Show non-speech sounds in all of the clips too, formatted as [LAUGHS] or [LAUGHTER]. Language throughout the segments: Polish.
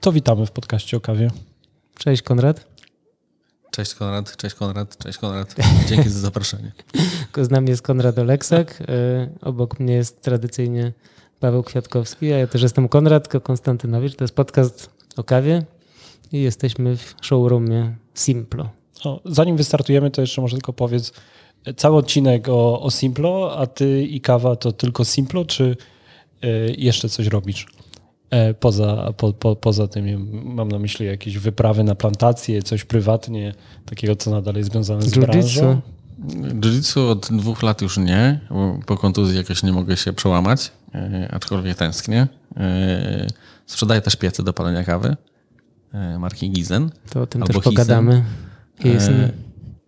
To witamy w podcaście o kawie. Cześć Konrad. Cześć Konrad, cześć Konrad, cześć Konrad. Dzięki za zaproszenie. [LAUGHS] Z nami jest Konrad Oleksak. y, Obok mnie jest tradycyjnie Paweł Kwiatkowski, a ja też jestem Konrad Konstantynowicz. To jest podcast o kawie i jesteśmy w showroomie Simplo. O, zanim wystartujemy, to jeszcze może tylko powiedz cały odcinek o, o Simplo, a ty i kawa to tylko Simplo, czy y, jeszcze coś robisz? E, Poza, po, po, poza tym mam na myśli jakieś wyprawy na plantacje, coś prywatnie, takiego co nadal jest związane z Jiu-jitsu. branżą. Jiu-jitsu od dwóch lat już nie, bo po kontuzji jakoś nie mogę się przełamać, e, aczkolwiek tęsknię. E, sprzedaję też piece do palenia kawy e, marki Gizen. To o tym też pogadamy. E,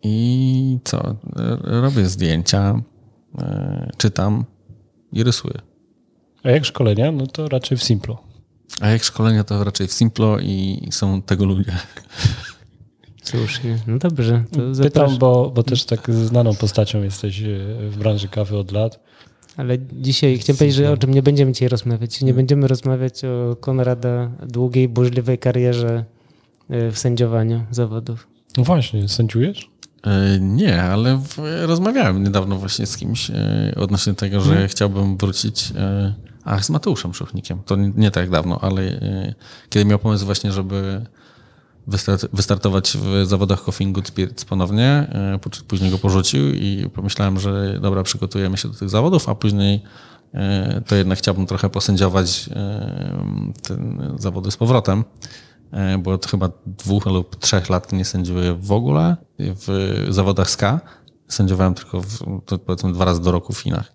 I co? E, Robię zdjęcia, e, czytam i rysuję. A jak szkolenia? No to raczej w Simplo. A jak szkolenia to raczej w Simplo i są tego ludzie. Słusznie. No dobrze, to Pytam, bo, bo też tak znaną postacią jesteś e, w branży kawy od lat. Ale dzisiaj chciałem powiedzieć, że o czym nie będziemy dzisiaj rozmawiać. Nie będziemy rozmawiać o Konrada długiej, burzliwej karierze w sędziowaniu zawodów. No właśnie, sędziujesz? E, Nie, ale rozmawiałem niedawno właśnie z kimś e, odnośnie tego, że chciałbym wrócić. e, Ach, z Mateuszem Szuchnikiem. To nie, nie tak dawno, ale kiedy miał pomysł właśnie, żeby wystart, wystartować w zawodach Coffee Good Spirits ponownie, po- później go porzucił i pomyślałem, że dobra, przygotujemy się do tych zawodów, a później to jednak chciałbym trochę posędziować e, ten zawody z powrotem bo od chyba dwóch lub trzech lat nie sędziuję w ogóle w zawodach SKA. Sędziowałem tylko w, powiedzmy dwa razy do roku w Chinach.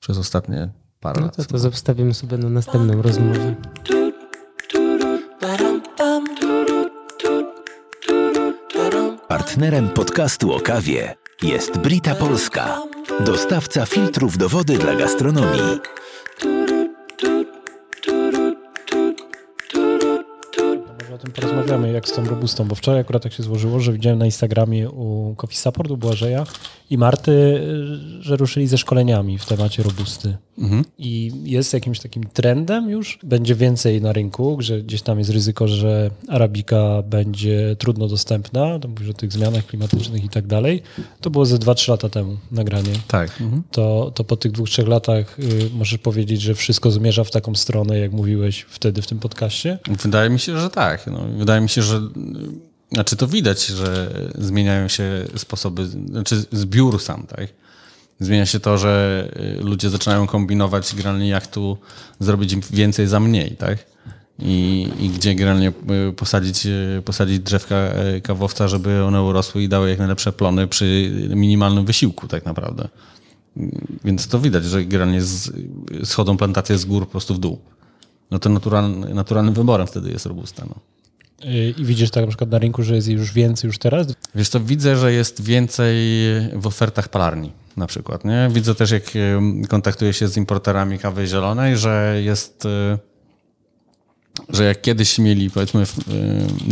Przez ostatnie parę No lat. to, to zostawimy sobie na następną rozmowę. Partnerem podcastu o kawie jest Brita Polska, dostawca filtrów do wody dla gastronomii. Porozmawiamy, jak z tą robustą, bo wczoraj akurat tak się złożyło, że widziałem na Instagramie u Coffee Support, u Błażeja i Marty, że ruszyli ze szkoleniami w temacie robusty. I jest jakimś takim trendem już? Będzie więcej na rynku, że gdzieś tam jest ryzyko, że arabika będzie trudno dostępna, to mówisz o tych zmianach klimatycznych i tak dalej. To było ze 2-3 lata temu nagranie. Tak. Mhm. To, to po tych dwóch, trzech latach y, możesz powiedzieć, że wszystko zmierza w taką stronę, jak mówiłeś wtedy w tym podcaście? Wydaje mi się, że tak. No, wydaje mi się, że znaczy to widać, że zmieniają się sposoby, znaczy zbiór sam, tak? Zmienia się to, że y, ludzie zaczynają kombinować generalnie jak tu zrobić więcej za mniej, tak? I, i gdzie generalnie y, posadzić, y, posadzić drzewka kawowca, żeby one urosły i dały jak najlepsze plony przy minimalnym wysiłku tak naprawdę. Więc to widać, że generalnie z, schodzą plantacje z gór po prostu w dół. No to naturalny, naturalnym wyborem wtedy jest robusta. No. I widzisz tak na przykład na rynku, że jest już więcej już teraz? Wiesz co, widzę, że jest więcej w ofertach palarni na przykład. Nie? Widzę też, jak kontaktuję się z importerami kawy zielonej, że jest, e, że jak kiedyś mieli powiedzmy e,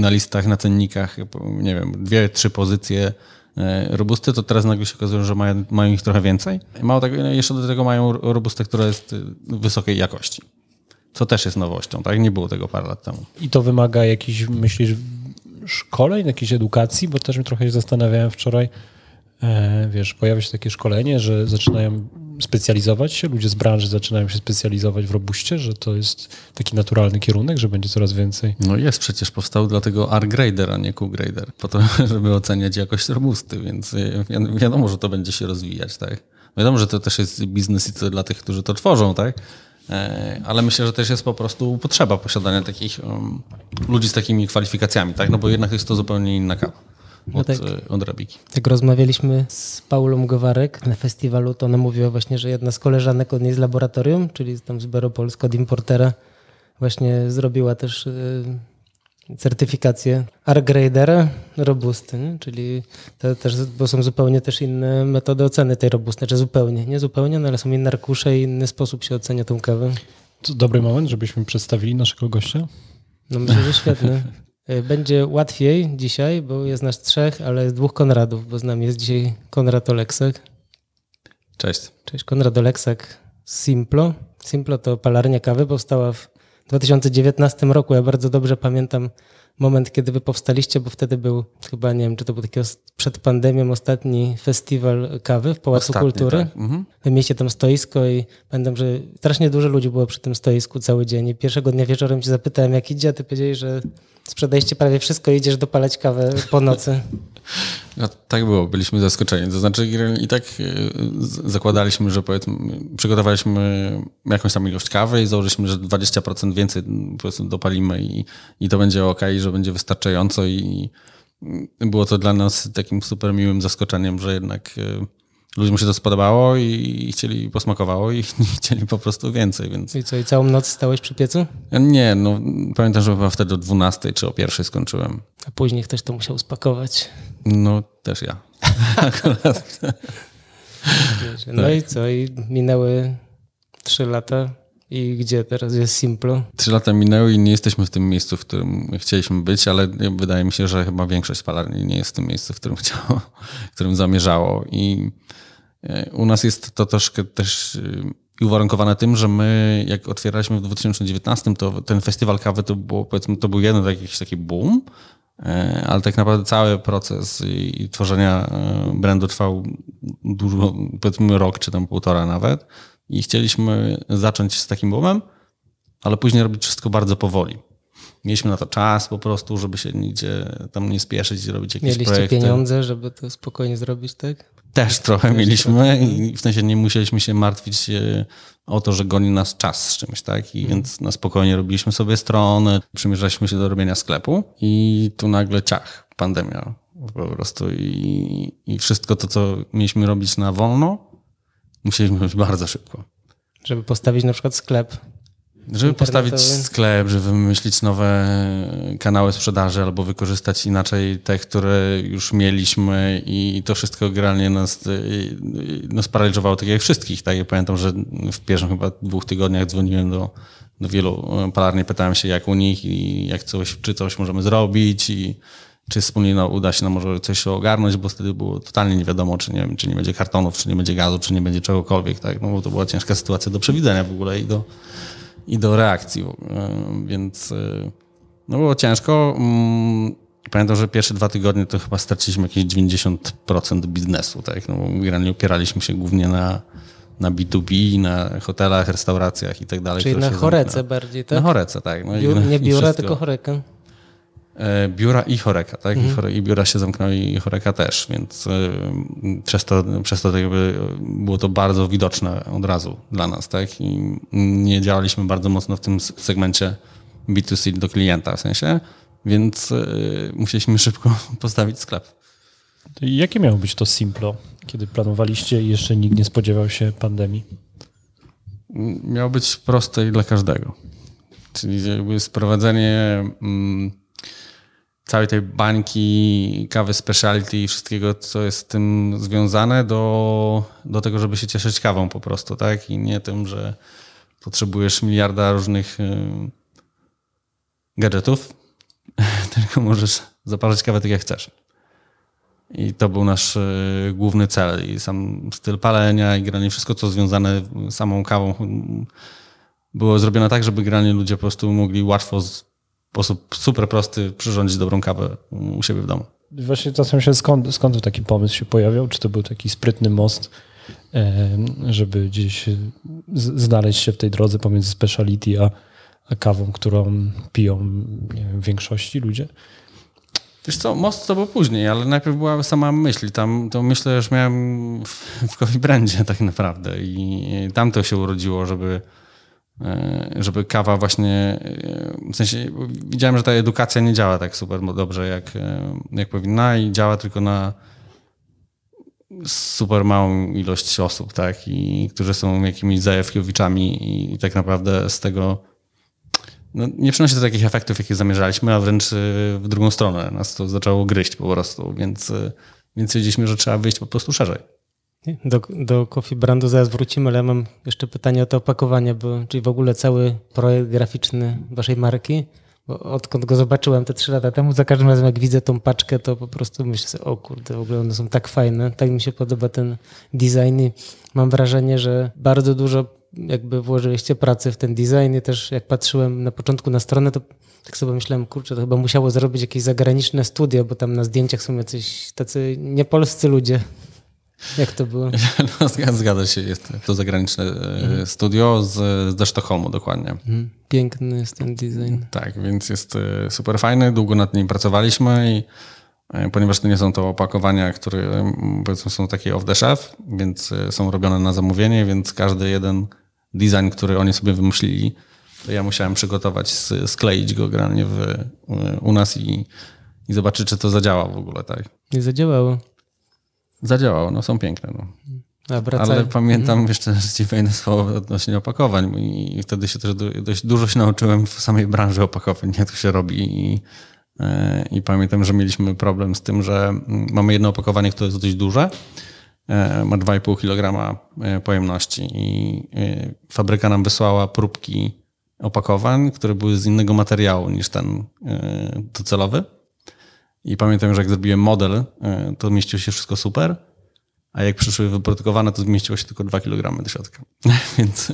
na listach, na cennikach, nie wiem, dwie, trzy pozycje e, robusty, to teraz nagle się okazuje, że mają, ich trochę więcej. Mało tego, jeszcze do tego mają robustę, która jest wysokiej jakości. Co też jest nowością, tak? Nie było tego parę lat temu. I to wymaga jakichś, myślisz, szkoleń, jakiejś edukacji? Bo też mi trochę się zastanawiałem wczoraj, e, wiesz, pojawia się takie szkolenie, że zaczynają specjalizować się, ludzie z branży zaczynają się specjalizować w robuście, że to jest taki naturalny kierunek, że będzie coraz więcej. No jest, przecież powstał dlatego R-grader, a nie Q-grader, po to, [LAUGHS] żeby oceniać jakość robusty, więc wi- wiadomo, że to będzie się rozwijać, tak? Wiadomo, że to też jest biznes i to dla tych, którzy to tworzą, tak? E, Ale myślę, że też jest po prostu potrzeba posiadania takich ludzi z takimi kwalifikacjami, tak? No bo jednak jest to zupełnie inna kawa od, tak. y, od arabiki. Jak rozmawialiśmy z Paulą Gowarek na festiwalu, to ona mówiła właśnie, że jedna z koleżanek od niej z laboratorium, czyli tam z Bero Polska, od importera, właśnie zrobiła też y, certyfikację R-gradera robusty, nie? czyli to też, bo są zupełnie też inne metody oceny tej robusty, czy zupełnie, nie zupełnie, no ale są inne arkusze i inny sposób się ocenia tą kawę. To dobry moment, żebyśmy przedstawili naszego gościa. No myślę, że świetne. Y, Będzie łatwiej dzisiaj, bo jest nas trzech, ale jest dwóch Konradów, bo z nami jest dzisiaj Konrad Oleksak. Cześć. Cześć, Konrad Oleksak z Simplo. Simplo to palarnia kawy, powstała w 2019 roku. Ja bardzo dobrze pamiętam moment, kiedy wy powstaliście, bo wtedy był chyba, nie wiem, czy to był taki przed pandemią ostatni festiwal kawy w Pałacu Ostatni, Kultury. tak. Mhm. Wy mieliście tam stoisko i pamiętam, że strasznie dużo ludzi było przy tym stoisku cały dzień. I pierwszego dnia wieczorem cię zapytałem, jak idzie, a ty powiedziałeś, że sprzedaliście prawie wszystko i idziesz dopalać kawę po nocy. [LAUGHS] No, tak było, byliśmy zaskoczeni. To znaczy i tak e, zakładaliśmy, że powiedzmy, przygotowaliśmy jakąś tam ilość kawy i założyliśmy, że 20% więcej po prostu dopalimy i, i to będzie ok, że będzie wystarczająco i było to dla nas takim super miłym zaskoczeniem, że jednak e, ludziom się to spodobało i chcieli, posmakowało [LAUGHS] i chcieli po prostu więcej, więc I co, i całą noc stałeś przy piecu? nie, no pamiętam, że chyba wtedy o 12 czy o 1 skończyłem. A później ktoś to musiał spakować. No też ja. [LAUGHS] Akurat. No i co? I minęły trzy lata. I gdzie teraz jest Simplo? Trzy lata minęły i nie jesteśmy w tym miejscu, w którym chcieliśmy być, ale wydaje mi się, że chyba większość palarni nie jest w tym miejscu, w którym chciało, w którym zamierzało. I u nas jest to troszkę też e, uwarunkowane tym, że my jak otwieraliśmy w 2019, to ten festiwal kawy to było, powiedzmy, to był jeden jakiś taki boom, e, ale tak naprawdę cały proces i, tworzenia e, brandu trwał dużo, powiedzmy rok czy tam półtora nawet. I chcieliśmy zacząć z takim boomem, ale później robić wszystko bardzo powoli. Mieliśmy na to czas po prostu, żeby się nigdzie tam nie spieszyć i robić jakieś Mieliście projekty. pieniądze, żeby to spokojnie zrobić, tak? Też trochę mieliśmy i w sensie nie musieliśmy się martwić e, o to, że goni nas czas z czymś, tak? I więc na spokojnie robiliśmy sobie stronę, przymierzaliśmy się do robienia sklepu i tu nagle ciach, pandemia po prostu i, i wszystko to, co mieliśmy robić na wolno, musieliśmy robić bardzo szybko. Żeby postawić na przykład sklep. Żeby postawić sklep, żeby wymyślić nowe kanały sprzedaży albo wykorzystać inaczej te, które już mieliśmy i to wszystko generalnie nas, y, nas paraliżowało, tak jak wszystkich. Tak? Ja pamiętam, że w pierwszych chyba dwóch tygodniach dzwoniłem do, do wielu palarni, pytałem się jak u nich i jak coś, czy coś możemy zrobić i czy wspólnie no, uda się nam może coś ogarnąć, bo wtedy było totalnie nie wiadomo, czy nie, wiem, czy nie będzie kartonów, czy nie będzie gazu, czy nie będzie czegokolwiek. Tak? No, bo to była ciężka sytuacja do przewidzenia w ogóle i do, i do reakcji. Więc yy, no było ciężko. Mm, Pamiętam, że pierwsze dwa tygodnie to chyba straciliśmy jakieś 90% biznesu. Tak? No, generalnie opieraliśmy się głównie na, na B2B, na hotelach, restauracjach i tak dalej. Czyli na chorece zamknęły. bardziej, tak? Na chorece, tak. No i- Biur, nie i biura, wszystko. tylko choreka. E, Biura i choreka, tak? Mhm. I, chore, I biura się zamknęły i choreka też, więc y, przez to, przez to jakby było to bardzo widoczne od razu dla nas, tak? I nie działaliśmy bardzo mocno w tym segmencie B2C do klienta w sensie, więc y, musieliśmy szybko [LAUGHS] postawić sklep. To Jakie miało być to Simplo, kiedy planowaliście i jeszcze nikt nie spodziewał się pandemii? miało być proste i dla każdego. Czyli jakby sprowadzenie mm, całej tej bańki kawy speciality i wszystkiego, co jest z tym związane, do, do tego, żeby się cieszyć kawą po prostu, tak? I nie tym, że potrzebujesz miliarda różnych y, gadżetów, [LAUGHS] tylko możesz zaparzyć kawę tak jak chcesz. I to był nasz y, główny cel. I sam styl palenia i granie, wszystko co związane z samą kawą było zrobione tak, żeby granie ludzie po prostu mogli łatwo, sposób super prosty przyrządzić dobrą kawę u siebie w domu. Właśnie zastanawiam się, skąd, skąd taki pomysł się pojawiał? Czy to był taki sprytny most, e, żeby gdzieś z- znaleźć się w tej drodze pomiędzy speciality a, a kawą, którą piją wiem, w większości ludzie? Wiesz co, most to był później, ale najpierw była sama myśl. Tam to myślę, że miałem w, w Coffee Brandzie tak naprawdę i tam to się urodziło, żeby, e, żeby kawa właśnie, e, w sensie widziałem, że ta edukacja nie działa tak super dobrze jak, e, jak powinna i działa tylko na super małą ilość osób, tak, i którzy są jakimiś zajawkiowiczami i tak naprawdę z tego no, nie przynosi to takich efektów, jakie zamierzaliśmy, a wręcz w drugą stronę. Nas to zaczęło gryźć po prostu, więc, więc stwierdziliśmy, że trzeba wyjść po prostu szerzej. Do, do Coffee Brandu zaraz wrócimy, ale ja mam jeszcze pytanie o to opakowanie, bo, czyli w ogóle cały projekt graficzny waszej marki Bo odkąd go zobaczyłem te trzy lata temu, za każdym razem jak widzę tą paczkę, to po prostu myślę sobie, o kurde, w ogóle one są tak fajne, tak mi się podoba ten design i mam wrażenie, że bardzo dużo jakby włożyliście pracy w ten design i też jak patrzyłem na początku na stronę, to tak sobie myślałem, kurczę, to chyba musiało zrobić jakieś zagraniczne studio, bo tam na zdjęciach są jacyś tacy niepolscy ludzie. Jak to było? [LAUGHS] No, zgadza się, jest to zagraniczne mhm. studio z, ze Sztokholmu dokładnie. Mhm. Piękny jest ten design. Tak, więc jest e, super fajny, długo nad nim pracowaliśmy i e, ponieważ to nie są to opakowania, które powiedzmy są takie off the shelf, więc są robione na zamówienie, więc każdy jeden design, który oni sobie wymyślili, to ja musiałem przygotować, skleić go generalnie w, u nas i, i zobaczyć, czy to zadziała w ogóle, tak. Nie zadziałało. Zadziałało, no są piękne. No. Ale pamiętam mhm. jeszcze ci fajne słowo odnośnie opakowań i wtedy się też dość dużo się nauczyłem w samej branży opakowań, jak to się robi i, e, i pamiętam, że mieliśmy problem z tym, że mm, mamy jedno opakowanie, które jest dość duże, e, ma 2,5 kg e, pojemności i fabryka nam wysłała próbki opakowań, które były z innego materiału niż ten docelowy i pamiętam, że jak zrobiłem model, e, to mieściło się wszystko super, a jak przyszły wyprodukowane, to zmieściło się tylko 2 kg do środka. [LAUGHS] Więc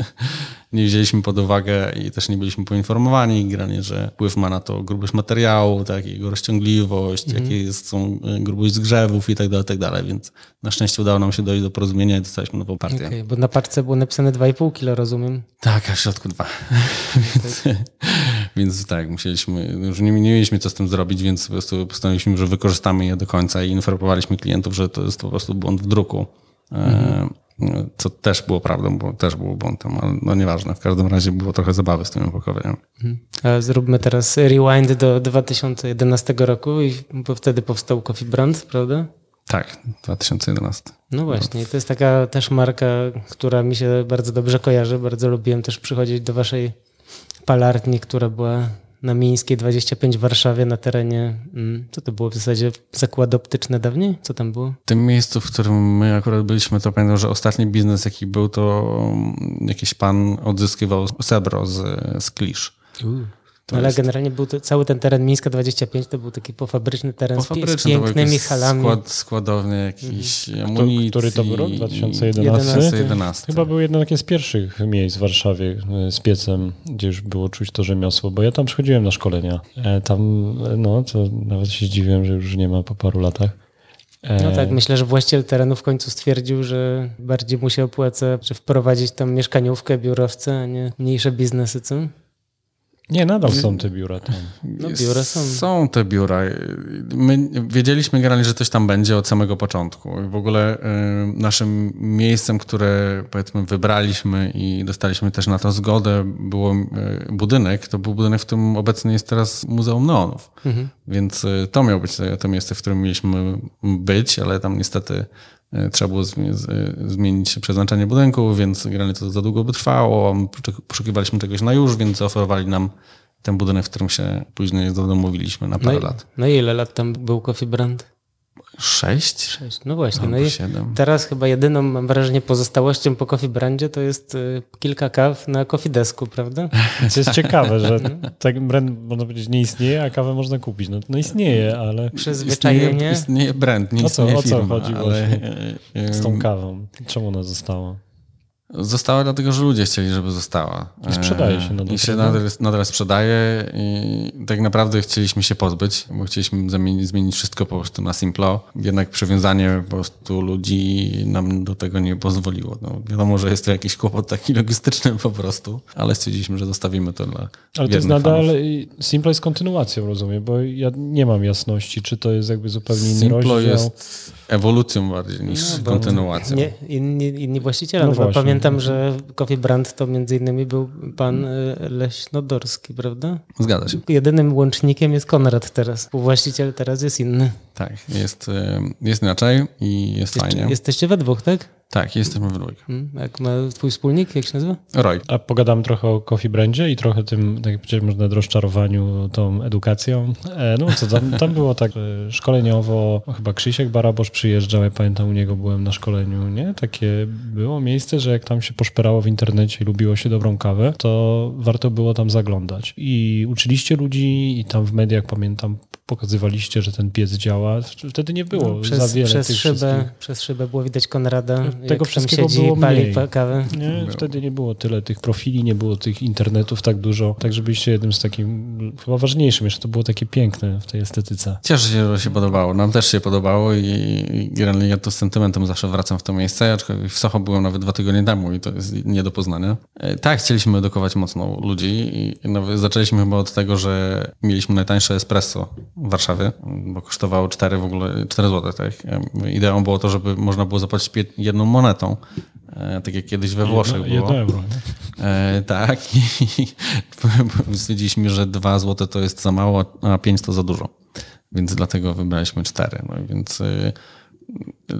nie wzięliśmy pod uwagę i też nie byliśmy poinformowani granie, że wpływ ma na to grubość materiału, tak, jego rozciągliwość, mm. jakie jest, są e, grubość zgrzewów i tak dalej, tak dalej. Więc na szczęście udało nam się dojść do porozumienia i dostaliśmy nową partię. Okay, bo na paczce było napisane 2,5 kg, rozumiem? Tak, a w środku 2. [LAUGHS] więc, więc tak, musieliśmy, już nie, nie mieliśmy co z tym zrobić, więc po prostu postanowiliśmy, że wykorzystamy je do końca i informowaliśmy klientów, że to jest po prostu błąd w druku. Mm. Co też było prawdą, bo też było błądem, ale no nieważne. W każdym razie było trochę zabawy z tym opakowaniem. Mhm. A zróbmy teraz rewind do 2011 roku, i bo wtedy powstał Coffee Brand, prawda? Tak, 2011. No właśnie, to jest taka też marka, która mi się bardzo dobrze kojarzy. Bardzo lubiłem też przychodzić do waszej palarni, która była na Mińskiej 25 w Warszawie na terenie, mm, co to było w zasadzie, zakłady optyczne dawniej? Co tam było? W tym miejscu, w którym my akurat byliśmy, to pamiętam, że ostatni biznes jaki był, to jakiś pan odzyskiwał srebro z, z klisz. To Ale jest... generalnie był to, cały ten teren Mińska 25 to był taki pofabryczny teren pofabryczny, z pięknymi halami. Skład, składowny jakiś mhm. amunicji. Który to był rok? 2011? 2011? Chyba był jeden z pierwszych miejsc w Warszawie e, z piecem, gdzie już było czuć to rzemiosło, bo ja tam przychodziłem na szkolenia. E, tam, e, no, to nawet się zdziwiłem, że już nie ma po paru latach. No tak, myślę, że właściciel terenu w końcu stwierdził, że bardziej mu się opłaca czy wprowadzić tam mieszkaniówkę, biurowce, a nie mniejsze biznesy, co? Nie, nadal są te biura tam. No, biura są. Są te biura. My wiedzieliśmy generalnie, że coś tam będzie od samego początku. W ogóle y, naszym miejscem, które powiedzmy wybraliśmy i dostaliśmy też na to zgodę, było y, budynek. To był budynek, w którym obecnie jest teraz Muzeum Neonów. Mhm. Więc y, to miało być to miejsce, w którym mieliśmy być, ale tam niestety trzeba było zmienić przeznaczenie budynku, więc generalnie to za długo by trwało. Poszukiwaliśmy czegoś na już, więc zaoferowali nam ten budynek, w którym się później zadomowiliśmy na parę no lat. No i ile lat tam był Coffee Brand? Sześć? Sześć, no właśnie. no i teraz chyba jedyną, mam wrażenie, pozostałością po Coffee Brandzie to jest y, kilka kaw na Coffee Desku, prawda? [LAUGHS] Co jest ciekawe, że tak brand, można powiedzieć, nie istnieje, a kawę można kupić. No, no istnieje, ale... Przyzwyczajenie. Istnieje, istnieje brand, nie o co, istnieje o co chodzi ale... właśnie z tą kawą? Czemu ona została? Została dlatego, że ludzie chcieli, żeby została. I sprzedaje się nadal. I się nadal, nadal sprzedaje i tak naprawdę chcieliśmy się pozbyć, bo chcieliśmy zamienić, zmienić wszystko po prostu na Simplo. Jednak przywiązanie po prostu ludzi nam do tego nie pozwoliło. No, wiadomo, że jest to jakiś kłopot taki logistyczny po prostu, ale stwierdziliśmy, że zostawimy to dla Ale to jest nadal, fanów. Simplo jest kontynuacją, rozumiem, bo ja nie mam jasności, czy to jest jakby zupełnie inny Simplo rozdział. jest ewolucją bardziej niż no, kontynuacją. Nie, inni, inni właściciele, no, no pamiętam, że Coffee Brand to między innymi był pan y, Leśnodorski, prawda? Zgadza się. Jedynym łącznikiem jest Konrad teraz. Właściciel teraz jest inny. Tak, jest, y, jest inaczej i jest Jeszcze, fajnie. Jesteście we dwóch, tak? Tak, jesteśmy w dwójkę. Hmm? Jak ma twój wspólnik, jak się nazywa? Roy. A pogadam trochę o Coffee Brandzie i trochę tym, tak jak powiedziałem, można rozczarowaniu tą edukacją. E, no co, tam, tam było tak szkoleniowo, chyba Krzysiek Barabosz przyjeżdżał, ja pamiętam u niego byłem na szkoleniu, nie? Takie było miejsce, że jak tam się poszperało w internecie i lubiło się dobrą kawę, to warto było tam zaglądać. I uczyliście ludzi i tam w mediach, pamiętam, pokazywaliście, że ten piec działa. Wtedy nie było No, przez, za wiele przez tych szybę, wszystkich. przez szybę było widać Konrada, Tego jak tam wszystkiego siedzi było i pali mniej. pa- kawę. Nie, wtedy nie było tyle tych profili, nie było tych internetów tak dużo. Tak, żebyście jednym z takim, chyba ważniejszym, jeszcze to było takie piękne w tej estetyce. Cieszę się, że się podobało. Nam też się podobało i, generalnie ja to z sentymentem zawsze wracam w to miejsce, aczkolwiek w Socho byłem nawet dwa tygodnie temu i to jest nie do poznania. E, Tak, chcieliśmy edukować mocno ludzi i nawet zaczęliśmy chyba od tego, że mieliśmy najtańsze espresso w Warszawie, bo kosztowało 4 w ogóle 4 zł. Tak? E, Ideą było to, żeby można było zapłacić jedną monetą, e, tak jak kiedyś we Włoszech jedno, było. jedno euro. Nie? E, tak. I [LAUGHS] stwierdziliśmy, że 2 zł to jest za mało, a 5 to za dużo. Więc dlatego wybraliśmy 4. No więc y,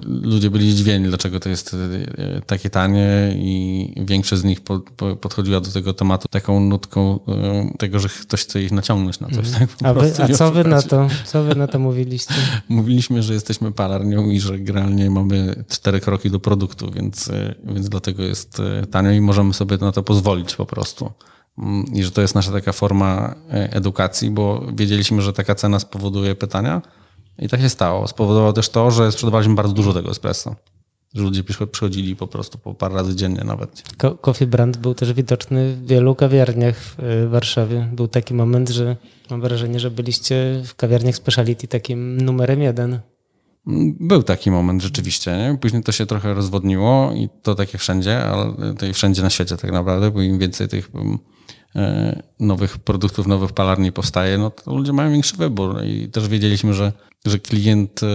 ludzie byli zdziwieni, dlaczego to jest y, takie tanie i większość z nich po, po, podchodziła do tego tematu taką nutką y, tego, że ktoś chce ich naciągnąć na coś. Tak? Po A, wy, a co wy na to, co wy na to mówiliście? [LAUGHS] Mówiliśmy, że jesteśmy palarnią i że generalnie mamy cztery kroki do produktu, więc, więc dlatego jest tanio i możemy sobie na to pozwolić po prostu. Mm, I że to jest nasza taka forma edukacji, bo wiedzieliśmy, że taka cena spowoduje pytania i tak się stało. Spowodowało też to, że sprzedawaliśmy bardzo dużo tego espresso. Że ludzie przycho- przychodzili po prostu po parę razy dziennie nawet. Ko- Coffee Brand był też widoczny w wielu kawiarniach w y, Warszawie. Był taki moment, że mam wrażenie, że byliście w kawiarniach speciality takim numerem jeden. Był taki moment rzeczywiście. Nie? Później to się trochę rozwodniło i to tak jak wszędzie, ale to i wszędzie na świecie tak naprawdę, bo im więcej tych um, e, nowych produktów, nowych palarni powstaje, no to ludzie mają większy wybór i też wiedzieliśmy, że, że klient, e,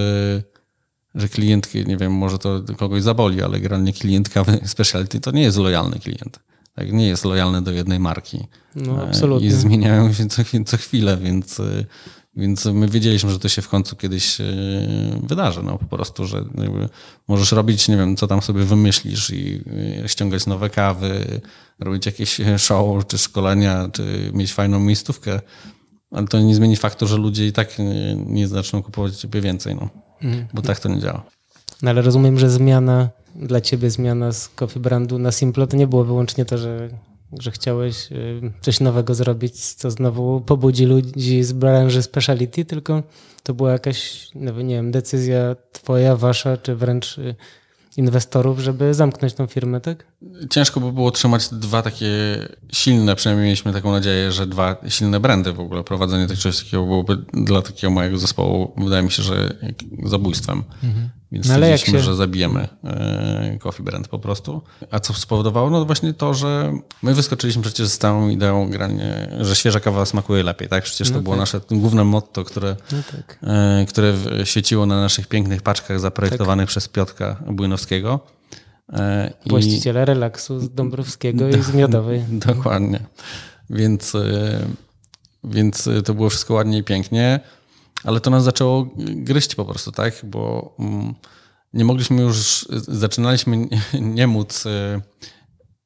że klient, nie wiem, może to kogoś zaboli, ale generalnie klient kawy [LAUGHS] specialty to nie jest lojalny klient. Tak, nie jest lojalny do jednej marki. No, E, absolutnie. I zmieniają się co, co chwilę, więc, e, więc my wiedzieliśmy, że to się w końcu kiedyś wydarzy. No, po prostu, że jakby możesz robić, nie wiem, co tam sobie wymyślisz i ściągać nowe kawy, robić jakieś show czy szkolenia, czy mieć fajną miejscówkę, ale to nie zmieni faktu, że ludzie i tak nie, nie zaczną kupować ciebie więcej, no. bo tak to nie działa. No ale rozumiem, że zmiana dla ciebie, zmiana z Coffee Brandu na Simplo to nie było wyłącznie to, że, że chciałeś y, coś nowego zrobić, co znowu pobudzi ludzi z branży speciality, tylko to była jakaś, no nie wiem, decyzja twoja, wasza, czy wręcz y, inwestorów, żeby zamknąć tą firmę, tak? Ciężko by było trzymać dwa takie silne, przynajmniej mieliśmy taką nadzieję, że dwa silne brandy w ogóle. Prowadzenie tak czegoś takiego byłoby dla takiego mojego zespołu, wydaje mi się, że zabójstwem. Więc No jak się- że zabijemy e, Coffee Brand po prostu. A co spowodowało? No właśnie to, że my wyskoczyliśmy przecież z całą ideą grania, że świeża kawa smakuje lepiej. Tak? Przecież to było nasze główne motto, które, No tak. e, które świeciło na naszych pięknych paczkach zaprojektowanych Tak. przez Piotka Błynowskiego. E, i- Właściciele relaksu z Dąbrowskiego i z [LAUGHS] Miodowej. Dokładnie. Więc, y, więc to było wszystko ładnie i pięknie, ale to nas zaczęło gryźć po prostu, tak? Bo mm, nie mogliśmy już, zaczynaliśmy nie- nie móc y,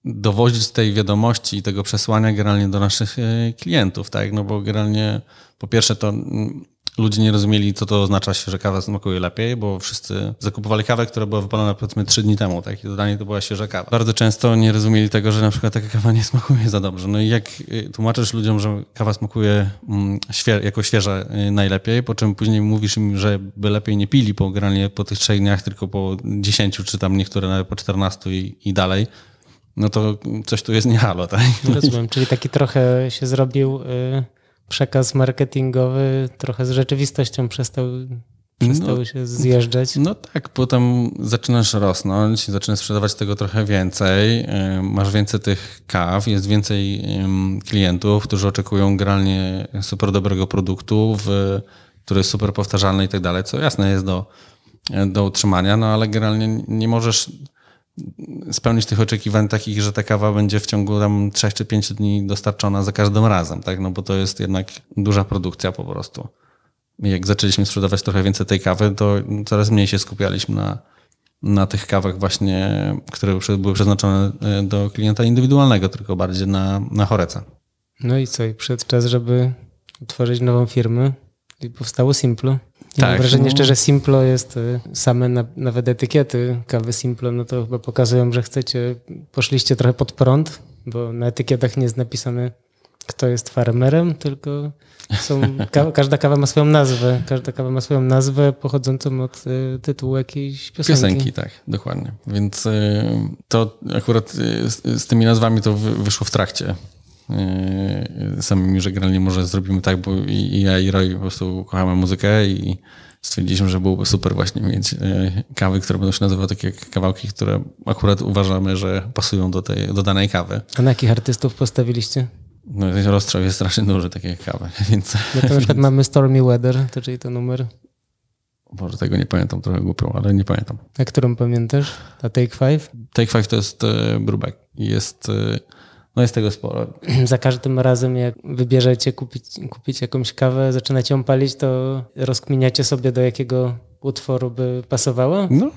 dowozić tej wiadomości i tego przesłania generalnie do naszych y, klientów, tak? No bo generalnie po pierwsze to mm, ludzie nie rozumieli, co to oznacza, że kawa smakuje lepiej, bo wszyscy zakupowali kawę, która była wypalona powiedzmy trzy dni temu, tak? I dodanie to była świeża kawa. Bardzo często nie rozumieli tego, że na przykład taka kawa nie [LAUGHS] smakuje za dobrze. No i jak y, tłumaczysz ludziom, że kawa smakuje mm, świe- jako świeża y, najlepiej, po czym później mówisz im, że by lepiej nie pili po generalnie po tych trzech dniach, tylko po 10, czy tam niektóre nawet po 14 i, i dalej, no to coś tu jest nie halo, tak? Rozumiem, czyli taki trochę się zrobił y, przekaz marketingowy, trochę z rzeczywistością przestał, przestał No. się zjeżdżać. No tak, potem zaczynasz rosnąć, zaczynasz sprzedawać tego trochę więcej, masz więcej tych kaw, jest więcej klientów, którzy oczekują generalnie super dobrego produktu, w, który jest super powtarzalny i tak dalej, co jasne jest do, do utrzymania, no ale generalnie nie możesz spełnić tych oczekiwań takich, że ta kawa będzie w ciągu tam 3 czy 5 dni dostarczona za każdym razem, tak? No bo to jest jednak duża produkcja po prostu. Jak zaczęliśmy sprzedawać trochę więcej tej kawy, to coraz mniej się skupialiśmy na, na tych kawach właśnie, które były przeznaczone e, do klienta indywidualnego, tylko bardziej na, na choreca. No i co? I przyszedł czas, żeby utworzyć nową firmę i powstało Simplo. I Tak, mam wrażenie no. jeszcze, że Simplo jest y, same na, nawet etykiety kawy Simplo, no to chyba pokazują, że chcecie, poszliście trochę pod prąd, bo na etykietach nie jest napisane kto jest farmerem, tylko są, [LAUGHS] ka, każda kawa ma swoją nazwę. Każda kawa ma swoją nazwę pochodzącą od y, tytułu jakiejś piosenki. Piosenki, tak, dokładnie. Więc y, to akurat y, z, z tymi nazwami to wy, wyszło w trakcie. Y, Samymi, że generalnie może zrobimy tak, bo i, ja i Roy po prostu kochamy muzykę i stwierdziliśmy, że byłoby super właśnie mieć y, kawy, które będą się nazywały takie kawałki, które akurat uważamy, że pasują do, tej, do danej kawy. A na jakich artystów postawiliście? No, rozstrzał jest strasznie duży, takie jak kawy, [LAUGHS] więc No to na przykład mamy Stormy Weather, to czyli to numer. może tego nie pamiętam, trochę głupio, ale nie pamiętam. A którą pamiętasz? A Take Five? Take Five to jest brewback i jest, y, no jest tego sporo. [CLEARS THROAT] Za każdym razem, jak wybierzecie kupić, kupić jakąś kawę, zaczynacie ją palić, to rozkminiacie sobie, do jakiego utworu by pasowała? No,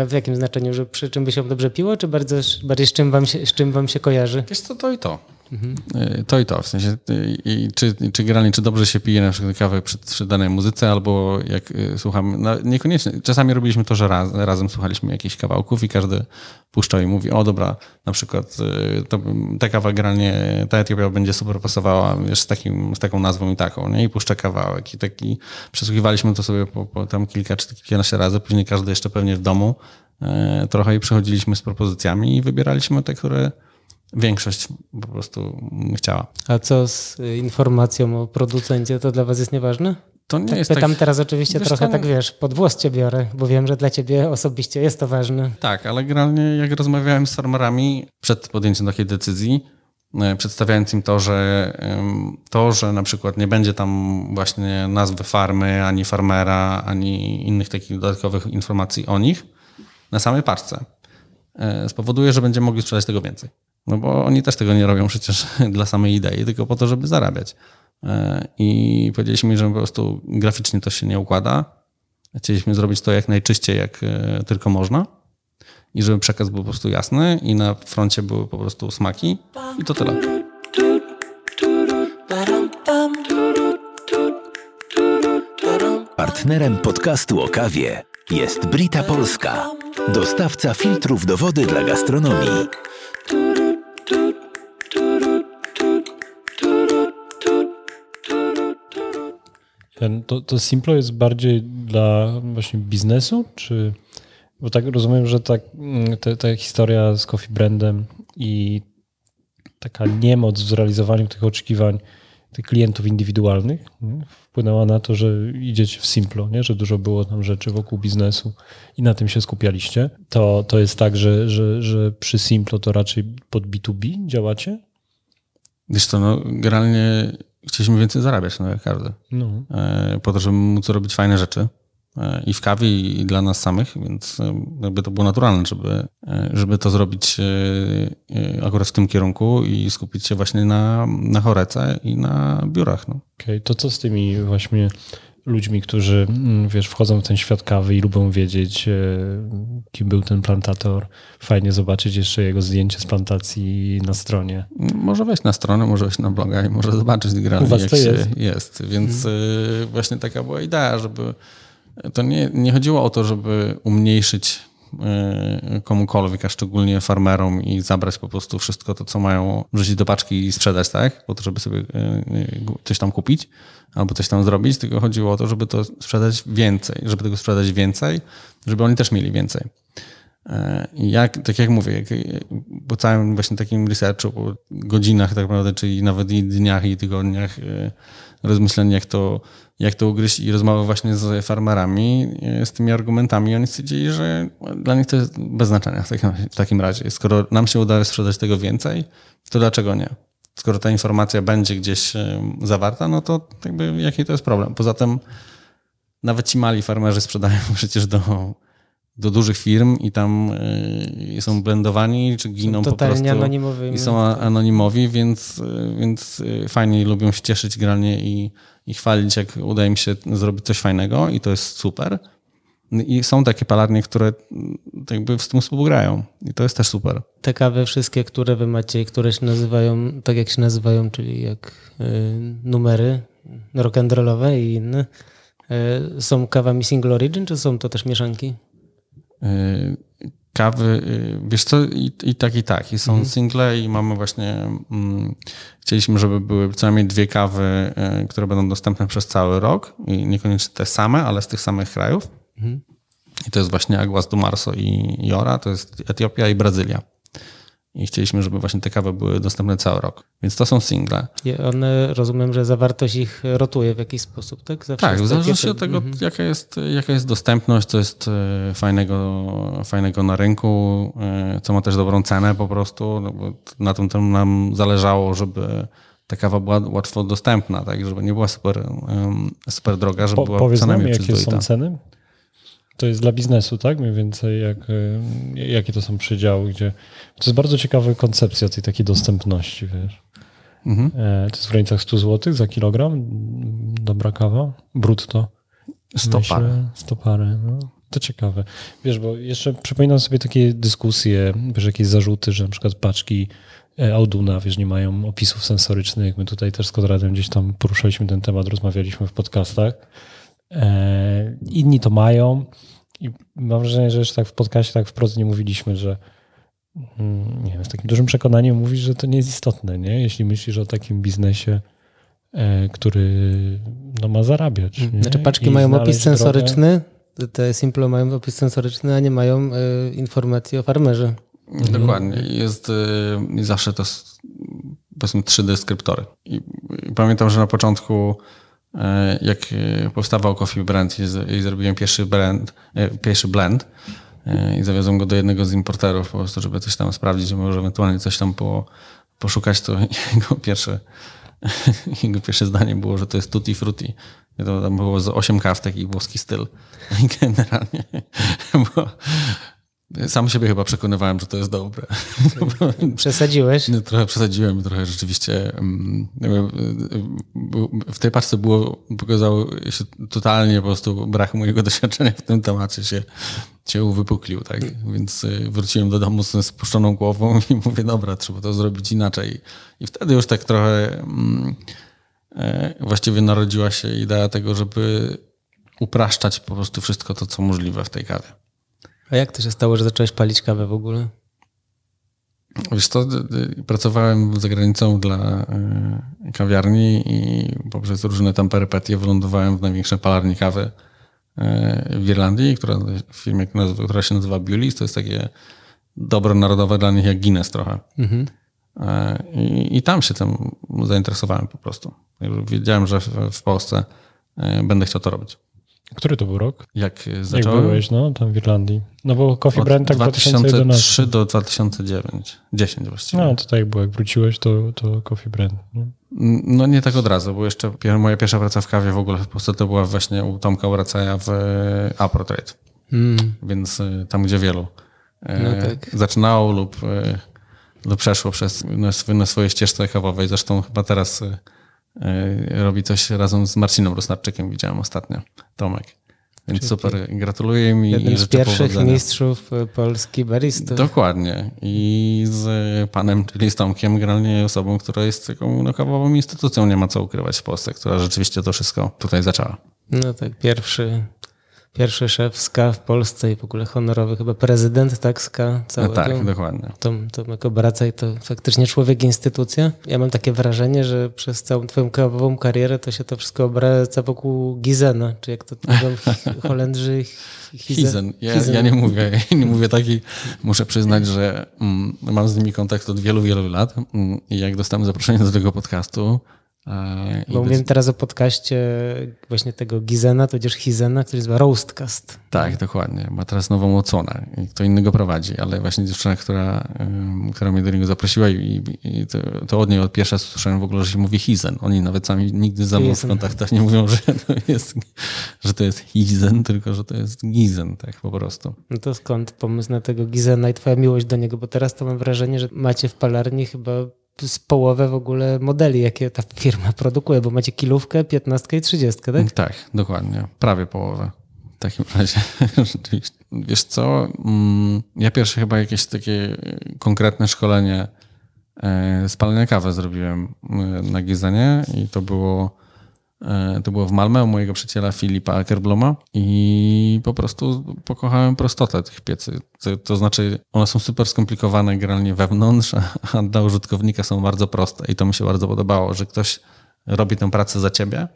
A w jakim znaczeniu? Że przy czym by się dobrze piło, czy bardzo, bardziej z czym wam się, z czym wam się kojarzy? Wiesz co, to i to. Y, To i to, w sensie y, i czy, czy czy dobrze się pije na przykład kawę przy, przy danej muzyce, albo jak y, słuchamy, no niekoniecznie, czasami robiliśmy to, że raz, razem słuchaliśmy jakichś kawałków i każdy puszczał i mówi, o dobra, na przykład y, to, ta kawa generalnie, ta Etiopia będzie super pasowała wiesz, z, takim, z taką nazwą i taką, nie? I puszcza kawałek i taki, przesłuchiwaliśmy to sobie po, po tam kilka czy kilkanaście razy, później każdy jeszcze pewnie w domu y, trochę i przychodziliśmy z propozycjami i wybieraliśmy te, które większość po prostu chciała. A co z informacją o producencie, to dla was jest nieważne? To nie Tak jest pytam tak, teraz oczywiście Wiesz trochę tak, wiesz, pod włos cię biorę, bo wiem, że dla ciebie osobiście jest to ważne. tak, ale generalnie jak rozmawiałem z farmerami przed podjęciem takiej decyzji, e, przedstawiając im to, że to, że na przykład nie będzie tam właśnie nazwy farmy, ani farmera, ani innych takich dodatkowych informacji o nich na samej paczce, e, spowoduje, że będziemy mogli sprzedać tego więcej. No bo oni też tego nie robią przecież [LAUGHS] dla samej idei, tylko po to, żeby zarabiać. E, I powiedzieliśmy że po prostu graficznie to się nie układa. Chcieliśmy zrobić to jak najczyściej, jak e, tylko można. I żeby przekaz był po prostu jasny i na froncie były po prostu smaki. I to tyle. Partnerem podcastu o kawie jest Brita Polska, dostawca filtrów do wody dla gastronomii. Ten, to, to Simplo jest bardziej dla właśnie biznesu, czy... Bo tak rozumiem, że tak, mm, te, ta historia z Coffee Brandem i taka niemoc w zrealizowaniu tych oczekiwań tych klientów indywidualnych nie, wpłynęła na to, że idziecie w Simplo, nie? że dużo było tam rzeczy wokół biznesu i na tym się skupialiście. To, to jest tak, że, że, że przy Simplo to raczej pod B2B działacie? Wiesz co, no generalnie chcieliśmy więcej zarabiać, no jak każdy. No. E, Po to, żeby móc robić fajne rzeczy. e, I w kawie, i dla nas samych, więc e, jakby to było naturalne, żeby, żeby to zrobić akurat w tym kierunku i skupić się właśnie na, na chorece i na biurach. No. Okej, to co z tymi właśnie ludźmi, którzy mm, wiesz, wchodzą w ten świat kawy i lubią wiedzieć, e, kim był ten plantator. Fajnie zobaczyć jeszcze jego zdjęcie z plantacji na stronie. Może wejść na stronę, może wejść na bloga i może zobaczyć was jak to się jest. jest. Więc y, właśnie taka była idea, żeby to nie, nie chodziło o to, żeby umniejszyć komukolwiek, a szczególnie farmerom i zabrać po prostu wszystko to, co mają wrzucić do paczki i sprzedać, tak? Po to, żeby sobie y, y, coś tam kupić albo coś tam zrobić, tylko chodziło o to, żeby to sprzedać więcej, żeby tego sprzedać więcej, żeby oni też mieli więcej. E, jak, tak jak mówię, jak, po całym właśnie takim researchu, po godzinach tak naprawdę, czyli nawet i dniach i tygodniach rozmyśleń, jak to, jak to ugryźć i rozmowy właśnie z farmerami, e, z tymi argumentami, oni stwierdzili, że dla nich to jest bez znaczenia w takim, w takim razie. Skoro nam się udaje sprzedać tego więcej, to dlaczego nie? Skoro ta informacja będzie gdzieś e, zawarta, no to jakby jaki to jest problem? Poza tym nawet ci mali farmerzy sprzedają [LAUGHS] przecież do, do dużych firm i tam y, są blendowani, czy giną po Totalnie prostu. anonimowymi. I są a- anonimowi, więc, y, więc y, fajnie lubią się cieszyć granie i, i chwalić, jak udaje mi się zrobić coś fajnego i to jest super. I są takie palarnie, które mm, jakby w tym współgrają. I to jest też super. Te kawy wszystkie, które wy macie i które się nazywają tak jak się nazywają, czyli jak y, numery rock'n'rollowe i inne, y, są kawami single origin, czy są to też mieszanki? Y, kawy, y, wiesz co, i, i tak, i tak. I są mhm. single i mamy właśnie, mm, chcieliśmy, żeby były co najmniej dwie kawy, y, które będą dostępne przez cały rok i niekoniecznie te same, ale z tych samych krajów. Mhm. I to jest właśnie Aguas do Marso i Jora, to jest Etiopia i Brazylia. I chcieliśmy, żeby właśnie te kawy były dostępne cały rok. Więc to są single. I one, rozumiem, że zawartość ich rotuje w jakiś sposób, tak? Zawsze tak, w zależności od tego, mhm. jaka, jest, jaka jest dostępność, co jest e, fajnego, fajnego na rynku, e, co ma też dobrą cenę po prostu. No bo na tym, tym nam zależało, żeby ta kawa była łatwo dostępna, tak? Żeby nie była super, super droga, żeby po, była powiedz nam, jakie są ceny? To jest dla biznesu, tak? Mniej więcej, jak, e, jakie to są przedziały, gdzie. To jest bardzo ciekawa koncepcja tej takiej dostępności, wiesz. Mhm. E, to jest w granicach 100 zł za kilogram. Dobra kawa, brutto. 100 parę. 100 parę, no. To ciekawe. Wiesz, bo jeszcze przypominam sobie takie dyskusje, wiesz, jakieś zarzuty, że na przykład paczki e, Auduna, wiesz, nie mają opisów sensorycznych. My tutaj też z Konradem gdzieś tam poruszaliśmy ten temat, rozmawialiśmy w podcastach. E, inni to mają i mam wrażenie, że jeszcze tak w podcaście tak wprost nie mówiliśmy, że mm, nie wiem, z takim dużym przekonaniem mówisz, że to nie jest istotne, nie? Jeśli myślisz o takim biznesie, e, który no, ma zarabiać. Nie? Znaczy paczki I mają opis sensoryczny, drogę. te Simple mają opis sensoryczny, a nie mają y, informacji o farmerze. Dokładnie. Jest y, zawsze to powiedzmy trzy deskryptory. I, I pamiętam, że na początku E, jak e, powstawał Coffee Brand i zrobiłem pierwszy e, pierwszy blend i zawiozłem go do jednego z importerów po prostu, żeby coś tam sprawdzić, może ewentualnie coś tam po, poszukać, to [LAUGHS] jego pierwsze, [LAUGHS] jego pierwsze zdanie było, że to jest tutti frutti. To tam było z 8 kaw, taki włoski styl. [LAUGHS] I generalnie było, sam siebie chyba przekonywałem, że to jest dobre. [LAUGHS] Przesadziłeś? Trochę przesadziłem, trochę rzeczywiście. Mm, w tej paczce było, pokazało się totalnie po prostu brak mojego [LAUGHS] doświadczenia w tym temacie się, się uwypuklił, tak? Więc y, wróciłem do domu z spuszczoną głową [LAUGHS] i mówię, dobra, trzeba to zrobić inaczej. I wtedy już tak trochę mm, e, właściwie narodziła się idea tego, żeby upraszczać po prostu wszystko to, co możliwe w tej kawie. A jak to się stało, że zacząłeś palić kawę w ogóle? Wiesz co, pracowałem za granicą dla y, kawiarni i poprzez różne tam perypetie wylądowałem w największej palarni kawy y, w Irlandii, która, w firmie, która się nazywa Bewley's. To jest takie dobro narodowe dla nich jak Guinness trochę. Mhm. Y, I, I, tam się tym zainteresowałem po prostu. Wiedziałem, że w, w Polsce będę chciał to robić. Który to był rok? Jak zacząłem? Jak byłeś, no, tam w Irlandii. No bo Coffee Od Brand tak 2003 2011. do 2009. 10 właściwie. No, to tak jak było. Jak wróciłeś, to, to Coffee Brand. No. no nie tak od razu, bo jeszcze moja pierwsza praca w kawie w ogóle w Polsce to była właśnie u Tomka Uracaja w e, Aprotrade. Mm. Więc e, tam, gdzie wielu e, no tak. zaczynało lub, lub przeszło przez na swojej ścieżce kawowej. Zresztą chyba teraz E, robi coś razem z Marcinem Rosnarczykiem, widziałem ostatnio, Tomek. Więc Czyli super, gratuluję mi. Jeden z pierwszych powodzenia. mistrzów e, Polski baristów. Dokładnie. I z panem, czyli z Tomkiem, generalnie osobą, która jest taką no, kawową instytucją, nie ma co ukrywać w Polsce, która rzeczywiście to wszystko tutaj zaczęła. No tak, pierwszy pierwszy szef SKA w Polsce i w ogóle honorowy chyba prezydent tak SKA całego. No tak, dokładnie. Tom, Tomek Obracaj to faktycznie człowiek instytucja. Ja mam takie wrażenie, że przez całą twoją kawową karierę to się to wszystko obraca wokół Gizena, czy jak to mówią [LAUGHS] Holendrzy Hizen. Ja, ja, nie mówię, ja nie mówię taki, muszę przyznać, że mm, mam z nimi kontakt od wielu, wielu lat mm, i jak dostałem zaproszenie do tego podcastu, Bo mówimy teraz o podcaście właśnie tego Gizena, tudzież Hizena, który nazywa Roastcast. Tak, dokładnie. Ma teraz nową odsłonę i kto innego prowadzi, ale właśnie dziewczyna, która, która mnie do niego zaprosiła i, i to, to, od niej od pierwsza słyszałem w ogóle, że się mówi Hizen. Oni nawet sami nigdy ze mną w kontaktach nie mówią, [LAUGHS] że to jest, że to jest Hizen, tylko że to jest Gizen, tak po prostu. No to skąd pomysł na tego Gizena i twoja miłość do niego? Bo teraz to mam wrażenie, że macie w palarni chyba z połowę w ogóle modeli, jakie ta firma produkuje, bo macie kilówkę, piętnastkę i trzydziestkę, tak? Tak, dokładnie. Prawie połowę. takim [LAUGHS] razie. Wiesz co, mm, ja pierwsze chyba jakieś takie konkretne szkolenie e, spalania kawy zrobiłem e, na Gizenie i to było to było w Malmę u mojego przyjaciela Filipa Ackerbloma i po prostu pokochałem prostotę tych piecy. To, to, znaczy one są super skomplikowane generalnie wewnątrz, a dla użytkownika są bardzo proste i to mi się bardzo podobało, że ktoś robi tę pracę za ciebie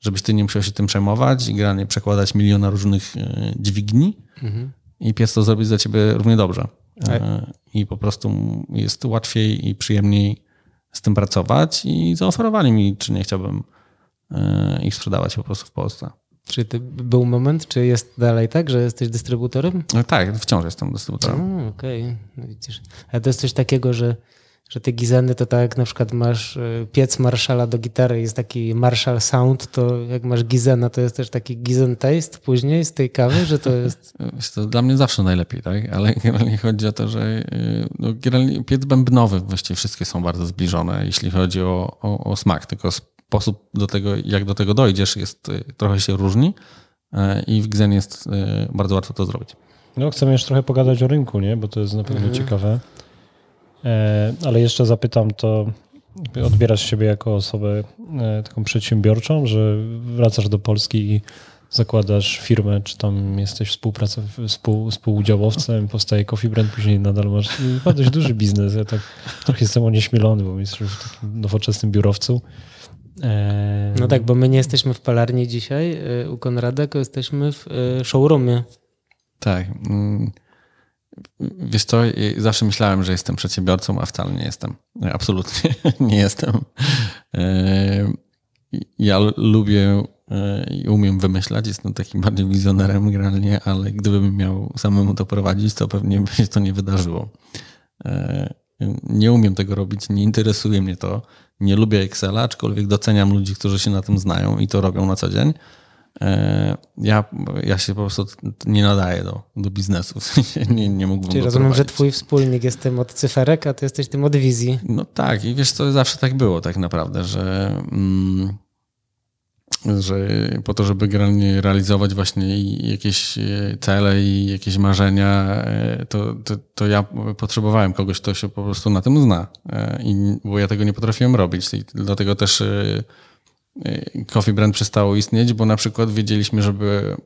żebyś ty nie musiał się tym przejmować i generalnie przekładać miliona różnych e, dźwigni mhm. i pies to zrobić za ciebie równie dobrze. Tak. E, I po prostu jest łatwiej i przyjemniej z tym pracować i zaoferowali mi, czy nie chciałbym e, ich sprzedawać po prostu w Polsce. Czy to był moment, czy jest dalej tak, że jesteś dystrybutorem? Tak, wciąż jestem dystrybutorem. Okej, okay. no widzisz. Ale to jest coś takiego, że że te gizeny to tak jak na przykład masz e, piec Marshalla do gitary, jest taki Marshall Sound, to jak masz gizena, to jest też taki gizen taste później z tej kawy, że to jest... [LAUGHS] to dla mnie zawsze najlepiej, tak? Ale [LAUGHS] generalnie chodzi o to, że e, no, generalnie piec bębnowy, właściwie wszystkie są bardzo zbliżone, jeśli chodzi o, o, o smak, tylko sposób do tego, jak do tego dojdziesz jest, e, trochę się różni i w Gizen jest bardzo łatwo to zrobić. No, chcemy jeszcze trochę pogadać o rynku, nie? bo to jest na pewno mhm. ciekawe. E, ale jeszcze zapytam to, odbierasz siebie jako osobę e, taką przedsiębiorczą, że wracasz do Polski i zakładasz firmę, czy tam jesteś współ, współudziałowcem, powstaje Coffee Brand, później nadal masz chyba dość duży biznes. Ja tak trochę jestem onieśmielony, bo jesteś w takim nowoczesnym biurowcu. E, no tak, bo my nie jesteśmy w palarni dzisiaj u Konrada, tylko jesteśmy w showroomie. Tak. Mm, Wiesz co, zawsze myślałem, że jestem przedsiębiorcą, a wcale nie jestem. Absolutnie [LAUGHS] nie jestem. E, ja lubię e, i umiem wymyślać, jestem takim bardziej wizjonerem generalnie, ale gdybym miał samemu to prowadzić, to pewnie by się to nie wydarzyło. Nie umiem tego robić, nie interesuje mnie to. Nie lubię Excela, aczkolwiek doceniam ludzi, którzy się na tym znają i to robią na co dzień. E, ja, ja się po prostu nie nadaję do, do biznesu. [LAUGHS] nie, nie mógłbym Czyli rozumiem, że twój wspólnik jest tym od cyferek, a ty jesteś tym od wizji. No tak i wiesz co, zawsze tak było tak naprawdę, że, mm, że po to, żeby generalnie realizować właśnie jakieś e, cele i jakieś marzenia, e, to, to, to ja potrzebowałem kogoś, kto się po prostu na tym zna. I, bo ja tego nie potrafiłem robić. I dlatego też Coffee Brand przestało istnieć, bo na przykład wiedzieliśmy, żeby,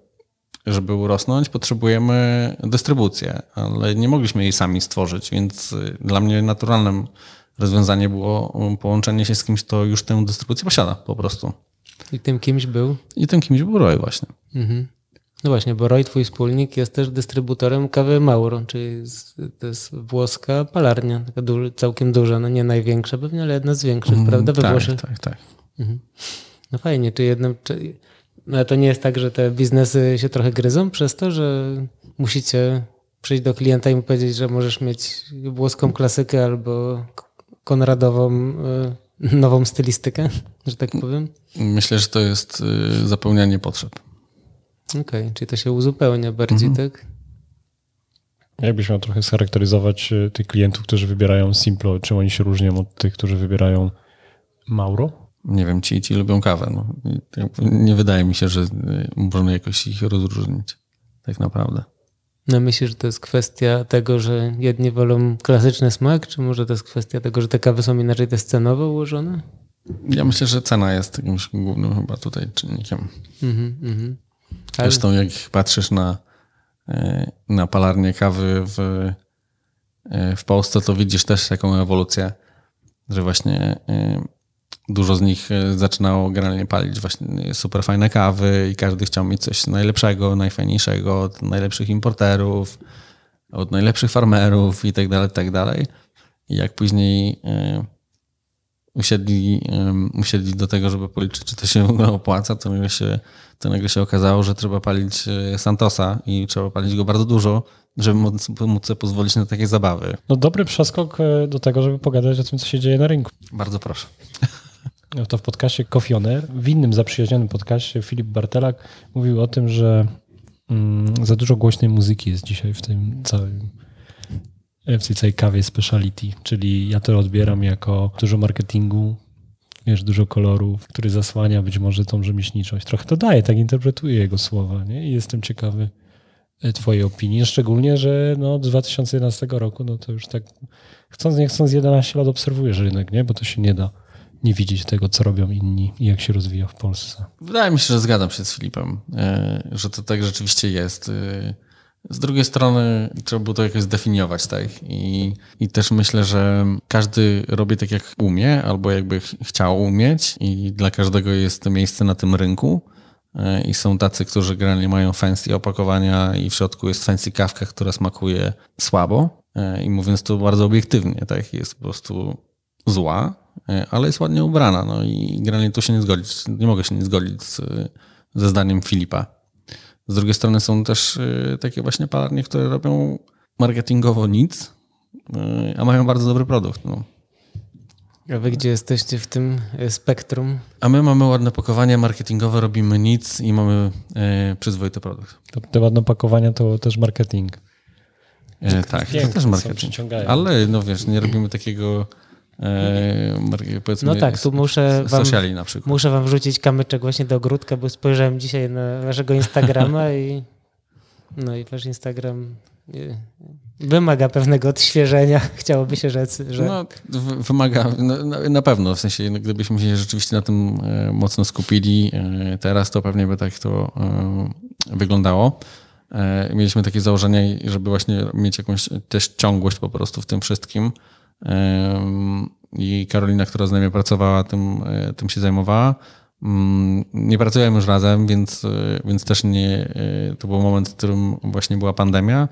żeby urosnąć, potrzebujemy dystrybucję, ale nie mogliśmy jej sami stworzyć, więc dla mnie naturalnym rozwiązanie było połączenie się z kimś, kto już tę dystrybucję posiada po prostu. I tym kimś był? I tym kimś był Roy właśnie. Mhm. No właśnie, bo Roy, twój wspólnik, jest też dystrybutorem kawy Mauro, czyli to jest włoska palarnia, taka duży, całkiem duża, no nie największa pewnie, ale jedna z większych, mm, prawda? We tak, Włoszech. tak, tak. Mhm. No fajnie, czy jednym. Czy, no to nie jest tak, że te biznesy się trochę gryzą przez to, że musicie przyjść do klienta i mu powiedzieć, że możesz mieć włoską klasykę albo konradową y, nową stylistykę, że tak powiem? Myślę, że to jest y, zapełnianie potrzeb. Okej, okay, czyli to się uzupełnia bardziej, mhm. tak? Jakbyś miał trochę scharakteryzować y, tych klientów, którzy wybierają Simplo, czym oni się różnią od tych, którzy wybierają Mauro? nie wiem, ci ci lubią kawę. No. Nie wydaje mi się, że można jakoś ich rozróżnić tak naprawdę. No myślisz, że to jest kwestia tego, że jedni wolą klasyczny smak, czy może to jest kwestia tego, że te kawy są inaczej te scenowo ułożone? Ja myślę, że cena jest jakimś głównym chyba tutaj czynnikiem. Mm -hmm. Zresztą jak patrzysz na, e, na palarnię kawy w, e, w Polsce, to widzisz też taką ewolucję, że właśnie e, dużo z nich e, zaczynało generalnie palić właśnie super fajne kawy i każdy chciał mieć coś najlepszego, najfajniejszego od najlepszych importerów, od najlepszych farmerów i tak dalej, tak dalej. I jak później e, usiedli, usiedli do tego, żeby policzyć, czy to się w [LAUGHS] ogóle opłaca, to nagle się, to nagle się okazało, że trzeba palić e, Santosa i trzeba palić go bardzo dużo, żeby móc, móc sobie pozwolić na takie zabawy. No dobry przeskok do tego, żeby pogadać o tym, co się dzieje na rynku. Bardzo proszę [LAUGHS] to w podcaście Kofioner, w innym zaprzyjaźnionym podcaście Filip Bartelak mówił o tym, że mm, za dużo głośnej muzyki jest dzisiaj w tym całym w tej całej kawie speciality, czyli ja to odbieram jako dużo marketingu, wiesz, dużo kolorów, który zasłania być może tą rzemieślniczość. Trochę to daje, tak interpretuję jego słowa, nie? I jestem ciekawy e, twojej opinii, szczególnie, że no, od 2011 roku, no to już tak chcąc nie chcąc 11 lat obserwujesz rynek, nie? Bo to się nie da nie widzieć tego, co robią inni i jak się rozwija w Polsce. Wydaje mi się, że zgadzam się z Filipem, e, że to tak rzeczywiście jest. E, z drugiej strony trzeba było to jakoś zdefiniować, tak? I, I też myślę, że każdy robi tak, jak umie, albo jakby chciał umieć, i dla każdego jest miejsce na tym rynku. E, I są tacy, którzy generalnie mają fancy opakowania, i w środku jest fancy kawka, która smakuje słabo. I mówiąc to bardzo obiektywnie, tak? Jest po prostu zła, ale jest ładnie ubrana. No i generalnie tu się nie zgodzić. Nie mogę się nie zgodzić z, ze zdaniem Filipa. Z drugiej strony są też e, takie właśnie palarnie, które robią marketingowo nic, e, a mają bardzo dobry produkt. No. A wy gdzie jesteście w tym spektrum? A my mamy ładne pakowanie marketingowe, robimy nic i mamy e, przyzwoity produkt. To, te ładne pakowania to też marketing. E, tak, to też marketing. Ale no wiesz, nie robimy takiego e, No tak, tu muszę wam, na przykład. muszę wam wrzucić kamyczek właśnie do ogródka, bo spojrzałem dzisiaj na waszego Instagrama i no i wasz Instagram e, wymaga pewnego odświeżenia. [LAUGHS] Chciałoby się rzec, że... No, wymaga, no, na pewno, w sensie no, gdybyśmy się rzeczywiście na tym e, mocno skupili e, teraz, to pewnie by tak to wyglądało. Mieliśmy takie założenie, żeby właśnie mieć jakąś też ciągłość po prostu w tym wszystkim, i Karolina, która z nami pracowała, tym, e, tym się zajmowała. Mm, nie pracujemy już razem, więc, e, więc też nie. E, to był moment, w którym właśnie była pandemia,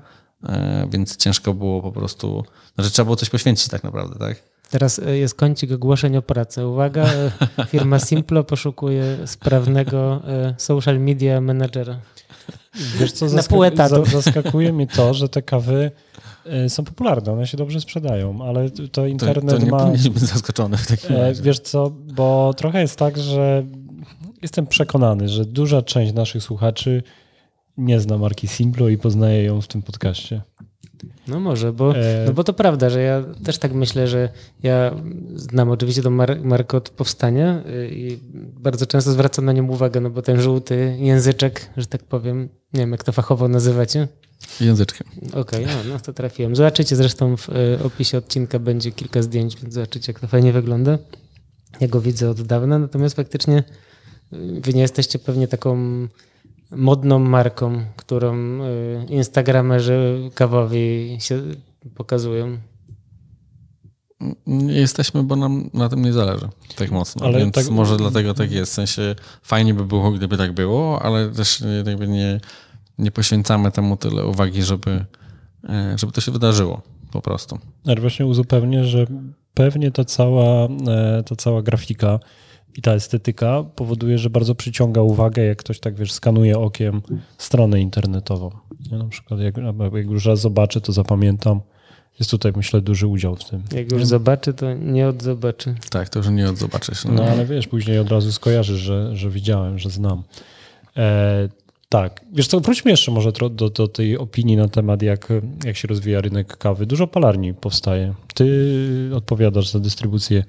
więc ciężko było po prostu. Znaczy, trzeba było coś poświęcić tak naprawdę, tak? Teraz jest kącik ogłoszeń o pracę. Uwaga, firma Simplo poszukuje sprawnego social media managera. Wiesz co, na pół etatu. Zaskakuje mnie to, że te kawy są popularne, one się dobrze sprzedają, ale to internet to, to nie ma... powinniśmy być zaskoczony w takim e, razie. Wiesz co, bo trochę jest tak, że jestem przekonany, że duża część naszych słuchaczy nie zna marki Simplo i poznaje ją w tym podcaście. No może, bo, e... no bo to prawda, że ja też tak myślę, że ja znam oczywiście tą mar markę od powstania y, i bardzo często zwracam na nią uwagę, no bo ten żółty języczek, że tak powiem, nie wiem jak to fachowo nazywacie, Języczkiem. Okej, okay, no, no to trafiłem. Zobaczycie zresztą w e, opisie odcinka będzie kilka zdjęć, więc zobaczycie jak to fajnie wygląda. Ja go widzę od dawna, natomiast faktycznie e, wy nie jesteście pewnie taką modną marką, którą e, instagramerzy kawowi się pokazują. Nie jesteśmy, bo nam na tym nie zależy tak mocno, ale więc tak... może dlatego tak jest. W sensie fajnie by było, gdyby tak było, ale też jakby nie, nie poświęcamy temu tyle uwagi, żeby, e, żeby to się wydarzyło po prostu. Ale właśnie uzupełnię, że pewnie ta cała, e, ta cała grafika i ta estetyka powoduje, że bardzo przyciąga uwagę, jak ktoś tak wiesz, skanuje okiem stronę internetową. Ja na przykład jak, jak już raz zobaczę, to zapamiętam. Jest tutaj, myślę, duży udział w tym. Jak już zobaczy, to nie odzobaczy. Tak, to już nie odzobaczysz. No. no ale wiesz, później od razu skojarzysz, że, że widziałem, że znam. E, tak. Wiesz co, wróćmy jeszcze może do, do tej opinii na temat, jak, jak się rozwija rynek kawy. Dużo palarni powstaje. Ty odpowiadasz za dystrybucję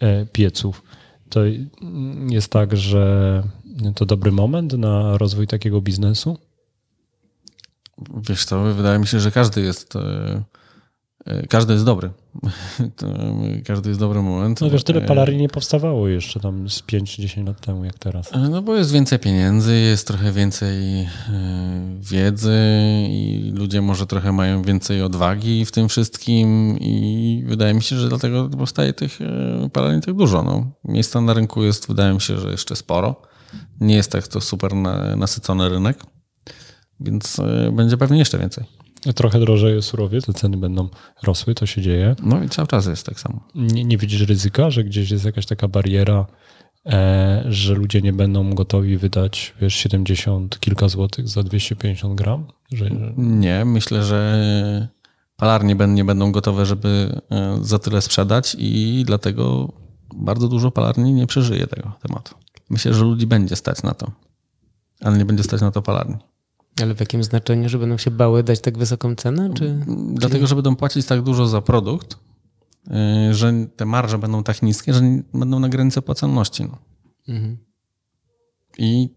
e, pieców. To jest tak, że to dobry moment na rozwój takiego biznesu? Wiesz co, wydaje mi się, że każdy jest e, każdy jest dobry. [LAUGHS] Każdy jest dobry moment. No wiesz, tyle e, palarii nie powstawało jeszcze tam z 5-10 lat temu, jak teraz. E, no bo jest więcej pieniędzy, jest trochę więcej wiedzy i ludzie może trochę mają więcej odwagi w tym wszystkim i wydaje mi się, że dlatego powstaje tych palarii tak dużo. No. Miejsca na rynku jest, wydaje mi się, że jeszcze sporo. Nie jest tak to super nasycony rynek, więc będzie pewnie jeszcze więcej. Trochę drożeje surowiec, te ceny będą rosły, to się dzieje. No i cały czas jest tak samo. Nie, nie widzisz ryzyka, że gdzieś jest jakaś taka bariera, e, że ludzie nie będą gotowi wydać, wiesz, 70 kilka złotych za 250 gram? Że... Nie, myślę, że palarnie nie będą gotowe, żeby e, za tyle sprzedać i dlatego bardzo dużo palarni nie przeżyje tego tematu. Myślę, że ludzi będzie stać na to, ale nie będzie stać na to palarni. Ale w jakim znaczeniu, że będą się bały dać tak wysoką cenę? Czy, Dlatego, że będą płacić tak dużo za produkt, y, że te marże będą tak niskie, że będą na granicy opłacalności. No. Mhm. I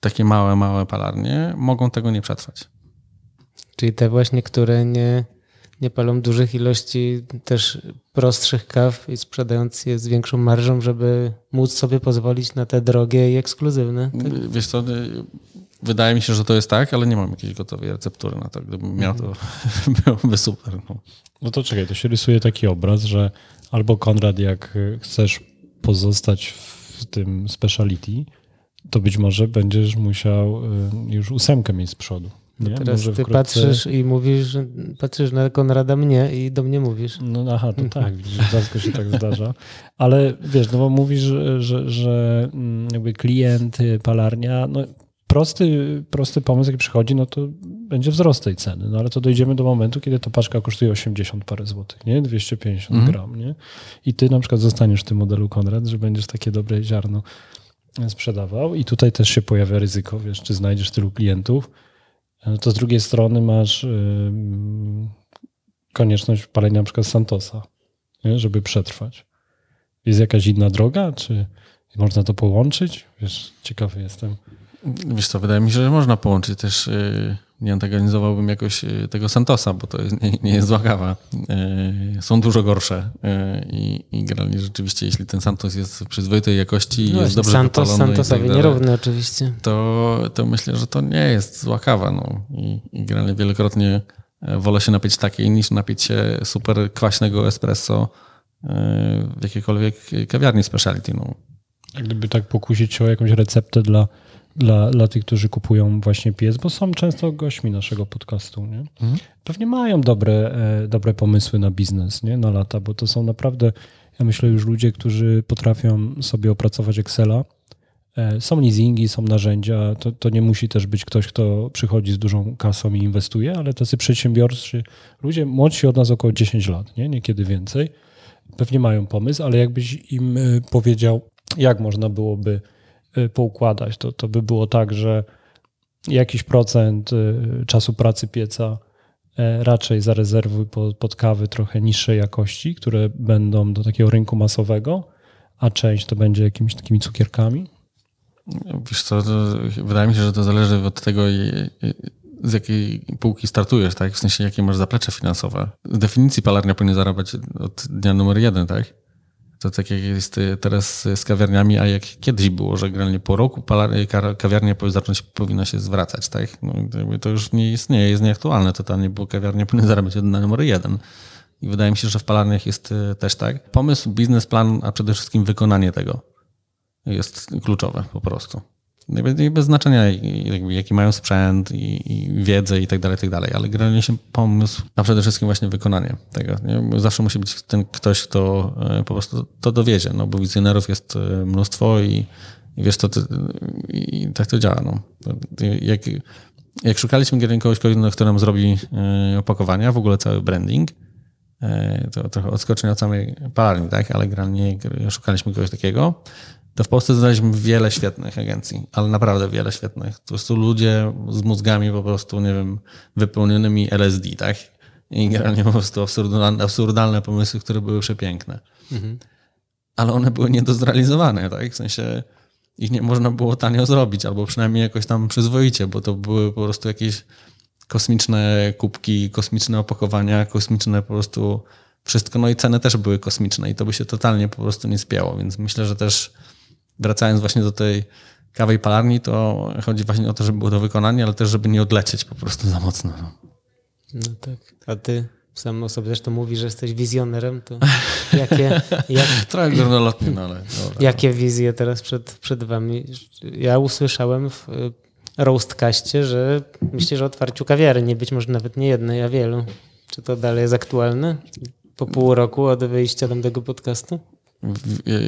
takie małe, małe palarnie mogą tego nie przetrwać. Czyli te właśnie, które nie, nie palą dużych ilości też prostszych kaw i sprzedając je z większą marżą, żeby móc sobie pozwolić na te drogie i ekskluzywne. Tak? Wiesz co, wydaje mi się, że to jest tak, ale nie mam jakiejś gotowej receptury na to. Gdybym miał, to [LAUGHS] byłoby super. No. no to czekaj, to się rysuje taki obraz, że albo Konrad, jak chcesz pozostać w tym speciality, to być może będziesz musiał y, już ósemkę mieć z przodu. Nie? Teraz Może ty wkrótce... patrzysz i mówisz, patrzysz na Konrada mnie i do mnie mówisz. No aha, to tak, widzisz, rzadko się tak zdarza. Ale wiesz, no bo mówisz, że, że, że mm, jakby klient, palarnia, no prosty, prosty pomysł, jaki przychodzi, no to będzie wzrost tej ceny. No ale to dojdziemy do momentu, kiedy ta paczka kosztuje 80 parę złotych, nie? 250 mhm. gram, nie? I ty na przykład zostaniesz w tym modelu Konrad, że będziesz takie dobre ziarno sprzedawał i tutaj też się pojawia ryzyko, wiesz, czy znajdziesz tylu klientów, no to z drugiej strony masz yy, konieczność palenia na przykład Santosa, nie? żeby przetrwać. Jest jakaś inna droga, czy można to połączyć? Wiesz, ciekawy jestem. Wiesz co, wydaje mi się, że można połączyć też, y, nie antagonizowałbym jakoś y, tego Santosa, bo to jest, nie, nie, jest zła kawa. Y, są dużo gorsze i, i generalnie rzeczywiście, jeśli ten Santos jest przyzwoitej jakości no jest dobrze Santos, Santosowi tak nierówny oczywiście. To, to myślę, że to nie jest zła kawa. No. I, I generalnie wielokrotnie e, wolę się napić takiej niż napić się super kwaśnego espresso e, w jakiejkolwiek kawiarni speciality. No. Gdyby tak pokusić się o jakąś receptę dla dla, dla tych, którzy kupują właśnie pies, bo są często gośćmi naszego podcastu. Nie? Mhm. Pewnie mają dobre, e, dobre pomysły na biznes, nie? na lata, bo to są naprawdę, ja myślę, już ludzie, którzy potrafią sobie opracować Excela. E, są leasingi, są narzędzia. To, to nie musi też być ktoś, kto przychodzi z dużą kasą i inwestuje, ale tacy przedsiębiorcy, ludzie młodsi od nas około 10 lat, nie? niekiedy więcej, pewnie mają pomysł, ale jakbyś im e, powiedział, jak można byłoby poukładać. To, to by było tak, że jakiś procent y, czasu pracy pieca e, raczej zarezerwuj pod, pod kawy trochę niższej jakości, które będą do takiego rynku masowego, a część to będzie jakimiś takimi cukierkami? Wiesz co, wydaje mi się, że to zależy od tego, z jakiej półki startujesz, tak? W sensie, jakie masz zaplecze finansowe. Z definicji palarnia powinien zarabiać od dnia numer jeden, tak? To tak jak jest y, teraz z kawiarniami, a jak kiedyś było, że generalnie po roku kawiarnia zacząć, powinna się zwracać, tak? No, to już nie istnieje, jest nieaktualne totalnie, bo kawiarnia powinna zarabiać na numer jeden. I wydaje mi się, że w palarniach jest y, też tak. Pomysł, biznesplan, a przede wszystkim wykonanie tego jest kluczowe po prostu bez znaczenia, jaki mają sprzęt i, i wiedzę i tak dalej, i tak dalej, ale generalnie się pomysł, a przede wszystkim właśnie wykonanie tego. Nie? Zawsze musi być ten ktoś, kto e, po prostu to dowiezie, no bo wizjonerów jest e, mnóstwo i, i wiesz, to, i tak to działa. No. Jak, jak szukaliśmy kogoś, kto nam zrobi e, opakowania, w ogóle cały branding, to trochę odskoczenie od samej palarni, tak? ale generalnie szukaliśmy kogoś takiego, to w Polsce znaleźliśmy wiele świetnych agencji, ale naprawdę wiele świetnych. To są ludzie z mózgami po prostu, nie wiem, wypełnionymi LSD, tak? I generalnie po prostu absurdalne, absurdalne pomysły, które były przepiękne. Mhm. Ale one były niedozrealizowane, tak? W sensie ich nie można było tanio zrobić, albo przynajmniej jakoś tam przyzwoicie, bo to były po prostu jakieś kosmiczne kubki, kosmiczne opakowania, kosmiczne po prostu wszystko. No i ceny też były kosmiczne i to by się totalnie po prostu nie spiało, więc myślę, że też wracając właśnie do tej kawej palarni, to chodzi właśnie o to, żeby było do wykonania, ale też, żeby nie odlecieć po prostu za mocno. No, no tak. A ty sam o sobie zresztą mówi, że jesteś wizjonerem, to [LAUGHS] jakie... Jak, [LAUGHS] Trochę no ale... Dobra. Jakie wizje teraz przed, przed wami? Ja usłyszałem w y, Roastcaście, że myślę, że o otwarciu kawiarni, być może nawet nie jednej, a wielu. Czy to dalej jest aktualne? Po pół roku od wyjścia do tego podcastu?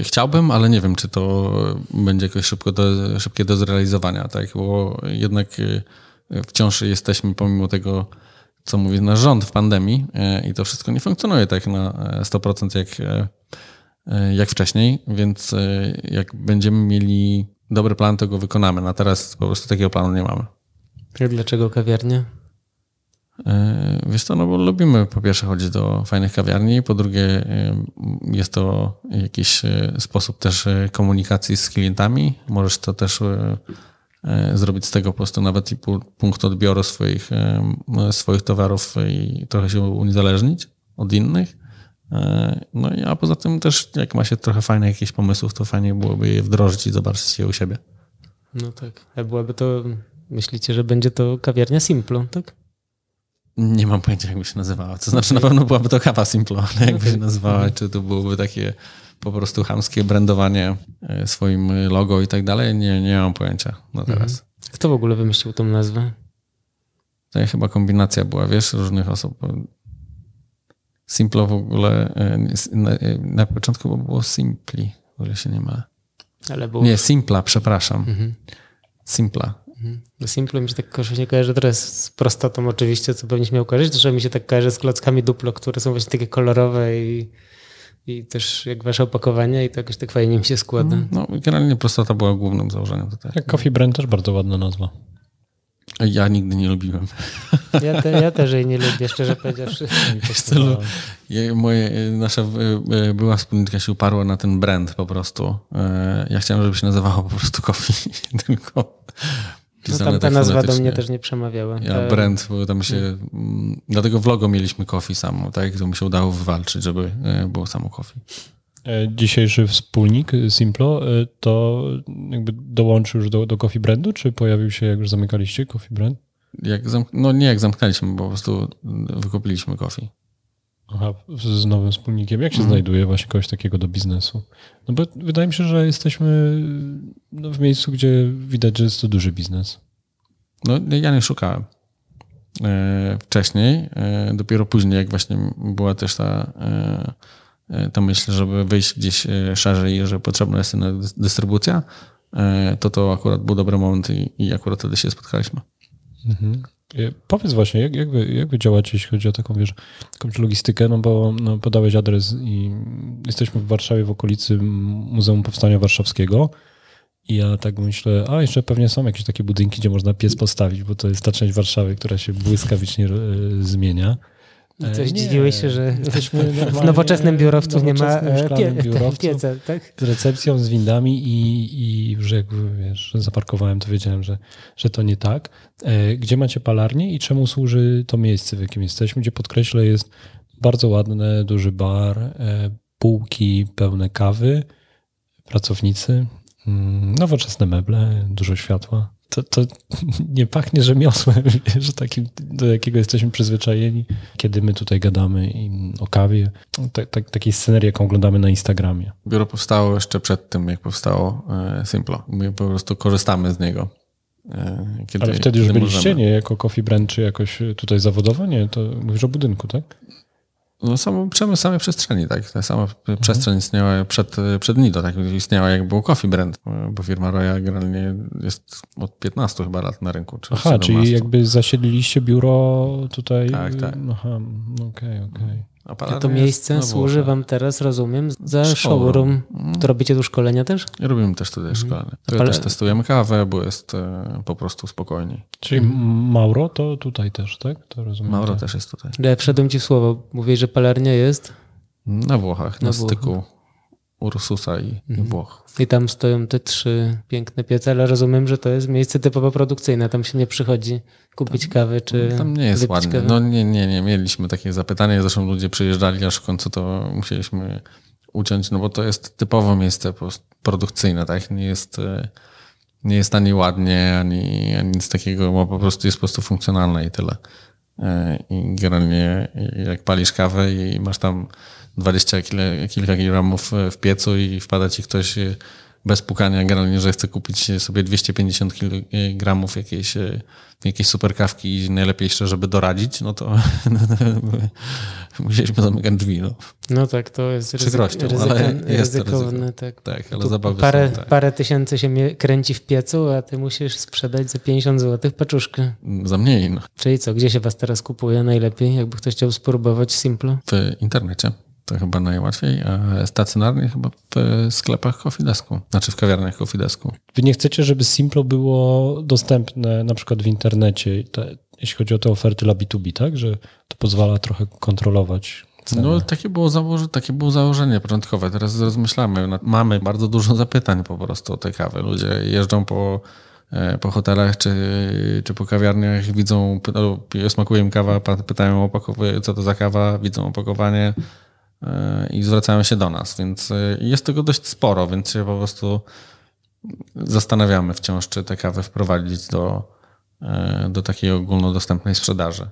Chciałbym, ale nie wiem, czy to będzie jakoś szybko do, szybkie do zrealizowania, tak? bo jednak e, wciąż jesteśmy pomimo tego, co mówi nasz rząd w pandemii e, i to wszystko nie funkcjonuje tak na 100% jak, e, jak wcześniej, więc jak będziemy mieli dobry plan, to go wykonamy. Na teraz po prostu takiego planu nie mamy. Dlaczego kawiarnia? E, wiesz co, no bo lubimy po pierwsze chodzić do fajnych kawiarni, po drugie e, jest to jakiś e, sposób też komunikacji z klientami. Możesz to też zrobić z tego po prostu nawet i punkt odbioru swoich, swoich towarów i trochę się uniezależnić od innych. No i a poza tym też jak ma się trochę fajnych jakichś pomysłów, to fajnie byłoby je wdrożyć i zobaczyć je u siebie. No tak. A byłaby to, myślicie, że będzie to kawiarnia Simplo, tak? Nie mam pojęcia, jakby się nazywała. To znaczy, na pewno byłaby to kawa Simplo, ale jakby się nazywała, czy to byłoby takie po prostu chamskie brandowanie e, swoim logo i tak dalej, nie, nie mam pojęcia na teraz. Mhm. Kto w ogóle wymyślił tą nazwę? To chyba kombinacja była, wiesz, różnych osób. Simplo w ogóle e, na, e, na początku było Simpli, o ile się nie ma. Ale było... Nie, Simpla, przepraszam. Mhm. Simpla. No Simple mi się tak nie kojarzy teraz z prostotą oczywiście, co pewnie miał kojarzyć, że mi się tak kojarzy z klockami Duplo, które są właśnie takie kolorowe i, i też jak wasze opakowania i to jakoś tak fajnie mi się składa. No generalnie prostota była głównym założeniem tutaj. Jak Coffee Brand też bardzo ładna nazwa. Ja nigdy nie lubiłem. Ja, te, ja też jej nie lubię, szczerze powiedziawszy. [LAUGHS] Moje, nasza e, była wspólniczka się uparła na ten brand po prostu. E, ja chciałem, żeby się nazywało po prostu Coffee, [LAUGHS] tylko no tam ta nazwa do mnie też nie przemawiała. Ja, to... Brand, bo tam się... Hmm. Dlatego w logo mieliśmy Coffee samo, tak? To mi się udało wywalczyć, żeby e, było samo Coffee. E, dzisiejszy wspólnik Simplo e, to jakby dołączył już do, do Coffee Brandu, czy pojawił się jak już zamykaliście Coffee Brand? Jak no nie jak zamknęliśmy, bo po prostu wykupiliśmy Coffee. Aha, z nowym wspólnikiem. Jak się mhm. znajduje właśnie kogoś takiego do biznesu? No bo wydaje mi się, że jesteśmy no, w miejscu, gdzie widać, że jest to duży biznes. No ja nie szukałem e, wcześniej. E, dopiero później, jak właśnie była też ta, e, ta myśl, żeby wyjść gdzieś szerzej i że potrzebna jest inna dystrybucja, to to akurat był dobry moment i, i akurat wtedy się spotkaliśmy. Mhm. E, powiedz właśnie, jak, jak, wy, jak wy działacie, jeśli chodzi o taką, wiesz, taką logistykę, no bo no, podałeś adres i jesteśmy w Warszawie, w okolicy Muzeum Powstania Warszawskiego i ja tak myślę, a jeszcze pewnie są jakieś takie budynki, gdzie można pies postawić, bo to jest ta część Warszawy, która się błyskawicznie e, zmienia. I coś nie, dziwiłeś się, że [LAUGHS] w nowoczesnym biurowcu nie ma e, pie, biurowcu, [LAUGHS] pieca, tak? Z recepcją, z windami i, i że jak wiesz, zaparkowałem, to wiedziałem, że, że to nie tak. E, gdzie macie palarnię i czemu służy to miejsce, w jakim jesteśmy, gdzie podkreślę jest bardzo ładny, duży bar, e, półki pełne kawy, pracownicy, mm, nowoczesne meble, dużo światła to, to nie pachnie rzemiosłem, [LAUGHS] że takim, do jakiego jesteśmy przyzwyczajeni, kiedy my tutaj gadamy o kawie. Tak, tak, takiej scenerii, jaką oglądamy na Instagramie. Biuro powstało jeszcze przed tym, jak powstało e, Simplo. My po prostu korzystamy z niego. E, kiedy, Ale wtedy już byliście, możemy. nie jako Coffee Brand, czy jakoś tutaj zawodowo? Nie, to mówisz o budynku, tak? No samo przemysł samej przestrzeni, tak. Ta sama mhm. przestrzeń istniała przed, przed Nido, tak. Istniała jak był Coffee Brand, bo firma Roya generalnie jest od 15 chyba lat na rynku. Czy Aha, 17. czyli jakby zasiedliliście biuro tutaj. Tak, tak. Aha, okej, okay, okej. Okay. A to miejsce służy wam teraz, rozumiem, za showroom. showroom. Mm. To robicie tu szkolenia też? Robimy też tutaj mhm. szkolenia. Tutaj też testujemy kawę, bo jest e, po prostu spokojniej. Czyli mhm. Mauro to tutaj też, tak? To rozumiem. Mauro tak. też jest tutaj. Ja wszedłem ci w słowo. Mówię, że palarnia jest? Na Włochach, na, na styku Ursusa i, mhm. Włoch. I tam stoją te trzy piękne piece, ale rozumiem, że to jest miejsce typowo produkcyjne. Tam się nie przychodzi kupić kawy czy. Tam nie jest ładnie. No nie, nie, nie. Mieliśmy takie zapytanie, zresztą ludzie przyjeżdżali, aż w końcu to musieliśmy uciąć, no bo to jest typowo miejsce produkcyjne, tak? Nie jest, e, nie jest ani ładnie, ani, ani nic takiego, bo po prostu jest po prostu funkcjonalne i tyle. E, I generalnie jak palisz kawę i masz tam 20 kile, kilka kilogramów w piecu i wpada ci ktoś e, bez pukania generalnie, że chce kupić sobie 250 kg jakiejś, e, jakiejś superkawki i najlepiej jeszcze, żeby doradzić, no to [LAUGHS] musieliśmy zamykać drzwi. No, no tak, to jest ryzyk, ale jest ryzykowne. Tak, tak ale zabawy parę, są, tak. parę tysięcy się kręci w piecu, a ty musisz sprzedać za 50 zł paczuszkę. Za mniej. No. Czyli co, gdzie się was teraz kupuje najlepiej, jakby ktoś chciał spróbować Simplo? W internecie. To chyba najłatwiej, a stacjonarnie chyba w sklepach Kofidesku, znaczy w kawiarniach Kofidesku. Wy nie chcecie, żeby Simplo było dostępne na przykład w internecie, te, jeśli chodzi o te oferty dla B2B, tak? Że to pozwala trochę kontrolować. No takie było, założe, takie było założenie początkowe. Teraz rozmyślamy. Mamy bardzo dużo zapytań po prostu o te kawy. Ludzie jeżdżą po, e, po hotelach czy, czy po kawiarniach, widzą, no, smakuje im kawa, pytają o opakowanie, co to za kawa, widzą opakowanie e, i zwracają się do nas. Więc e, jest tego dość sporo, więc się po prostu zastanawiamy wciąż, czy te kawy wprowadzić do, e, do takiej ogólnodostępnej sprzedaży.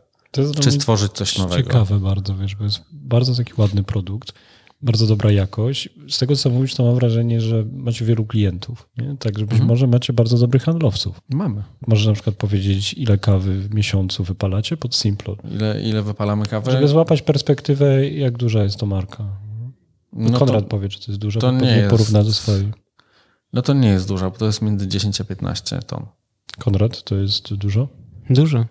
Czy stworzyć coś nowego. Ciekawe bardzo, wiesz, bo jest bardzo taki ładny produkt, bardzo dobra jakość. Z tego, co mówisz, to mam wrażenie, że macie wielu klientów, nie? Tak, że być Mhm. może macie bardzo dobrych handlowców. Mamy. Możesz na przykład powiedzieć, ile kawy w miesiącu wypalacie pod Simplon, Ile, ile wypalamy kawę? żeby złapać perspektywę, jak duża jest to marka. No Konrad to, powie, czy to jest dużo, to bo nie jest. porówna do swojej. no to nie jest duża, bo to jest między 10 a 15 ton. Konrad, to jest dużo? Dużo.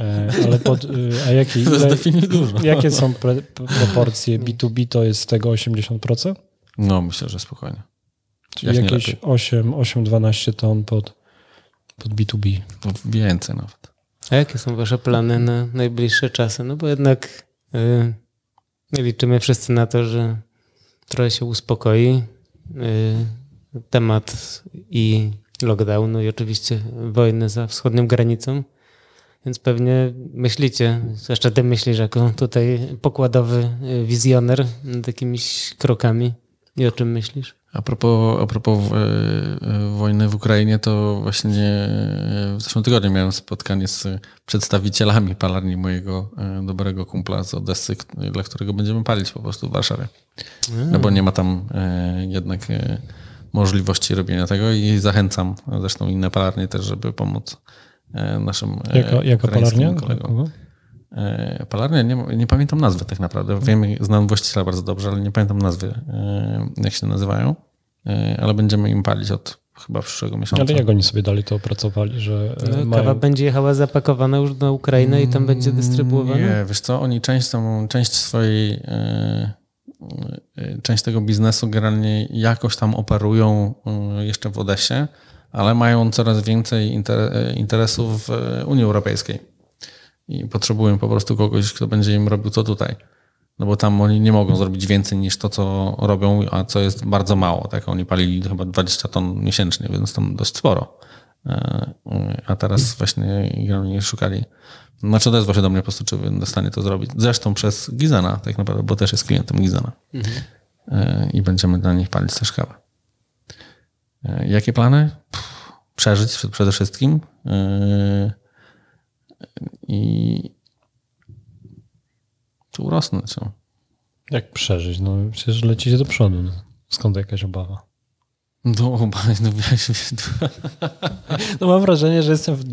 E, ale pod, y, a jakie, To jest ile, definitivnie dużo. jakie są pre, proporcje B2B, to jest z tego 80%? No myślę, że spokojnie. Czyli Jak jakieś lepiej. 8, 8, 12 ton pod, pod B2B. To więcej nawet. A jakie są wasze plany na najbliższe czasy? No bo jednak yy, liczymy wszyscy na to, że trochę się uspokoi yy, temat i lockdownu i oczywiście wojny za wschodnią granicą. Więc pewnie myślicie, zwłaszcza ty myślisz jako tutaj pokładowy yy, wizjoner nad jakimiś krokami. I o czym myślisz? A propos, a propos e, e, wojny w Ukrainie, to właśnie e, w zeszłym tygodniu miałem spotkanie z przedstawicielami palarni mojego dobrego kumpla z Odessy, dla którego będziemy palić po prostu w Warszawie. No bo nie ma tam jednak możliwości robienia tego i zachęcam zresztą inne palarnie też, żeby pomóc naszym e, Jaka, jaka palarnia? kolegom. E, Palarnia, nie, nie pamiętam nazwy tak naprawdę. Wiem, znam właściciela bardzo dobrze, ale nie pamiętam nazwy, e, jak się nazywają. E, Ale będziemy im palić od chyba przyszłego miesiąca. Ale jak oni sobie dalej to opracowali, że e, No, mają... kawa będzie jechała zapakowana już na Ukrainę i tam będzie dystrybuowana? Nie, wiesz co, oni część, tą, część swojej, e, e, część tego biznesu generalnie jakoś tam operują e, jeszcze w Odessie, ale mają coraz więcej inter, e, interesów w e, Unii Europejskiej. I potrzebują po prostu kogoś, kto będzie im robił to tutaj. No bo tam oni nie mogą zrobić więcej niż to, co robią, a co jest bardzo mało. Tak? Oni palili chyba 20 ton miesięcznie, więc tam dość sporo. E, A teraz właśnie generalnie szukali. Znaczy odezwał się do mnie po prostu, czy będę w stanie to zrobić. Zresztą przez Gizena, tak naprawdę, bo też jest klientem Gizena. E, I będziemy dla nich palić też kawę. E, Jakie plany? Przeżyć przede wszystkim. E, I tu urosnąć. Jak przeżyć? No przecież lecicie do przodu. No. Skąd jakaś obawa? No, [LAUGHS] no, wiesz, No mam wrażenie, że jestem w,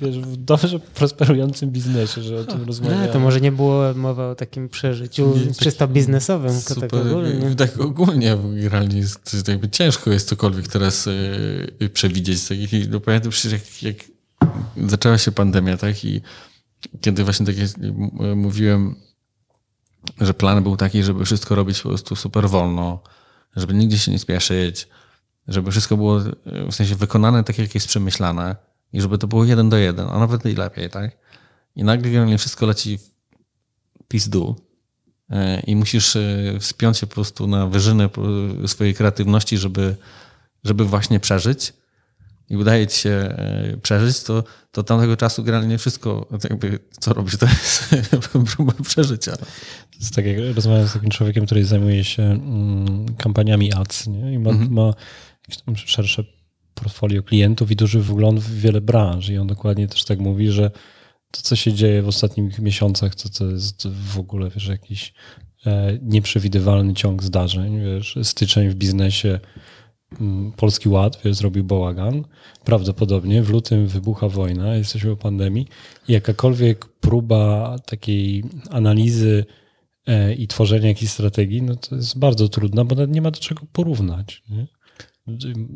wiesz, w dobrze prosperującym biznesie, że o tym No, rozmawiamy. to może nie było mowa o takim przeżyciu Nie, czysto biznesowym, tylko tak Super, ogólnie. tak ogólnie generalnie jest, jest jakby ciężko jest cokolwiek teraz y, przewidzieć. Tak? I, no, pamiętam przecież jak, jak zaczęła się pandemia, tak? I kiedy właśnie tak jest, m- mówiłem, że plan był taki, żeby wszystko robić po prostu super wolno, żeby nigdzie się nie spieszyć, żeby wszystko było y, w sensie wykonane tak, jak jest przemyślane i żeby to było jeden do jeden, a nawet i lepiej, tak? I nagle generalnie wszystko leci w pizdu e, i musisz e, wspiąć się po prostu na wyżynę swojej kreatywności, żeby, żeby właśnie przeżyć i udaje ci się e, przeżyć, to, to tamtego czasu generalnie wszystko, jakby, co robisz, to jest [LAUGHS] próba przeżycia. To jest tak jak rozmawiam z takim człowiekiem, który zajmuje się mm, kampaniami ads nie? i ma, ma jakieś tam szersze portfolio klientów i duży wgląd w wiele branż. I on dokładnie też tak mówi, że to, co się dzieje w ostatnich miesiącach, to, to jest w ogóle wiesz, jakiś e, nieprzewidywalny ciąg zdarzeń. Wiesz, styczeń w biznesie, mm, Polski Ład wiesz, zrobił bałagan. Prawdopodobnie w lutym wybucha wojna, jesteśmy po pandemii i jakakolwiek próba takiej analizy e, i tworzenia jakiejś strategii, no to jest bardzo trudna, bo nie ma do czego porównać. Nie?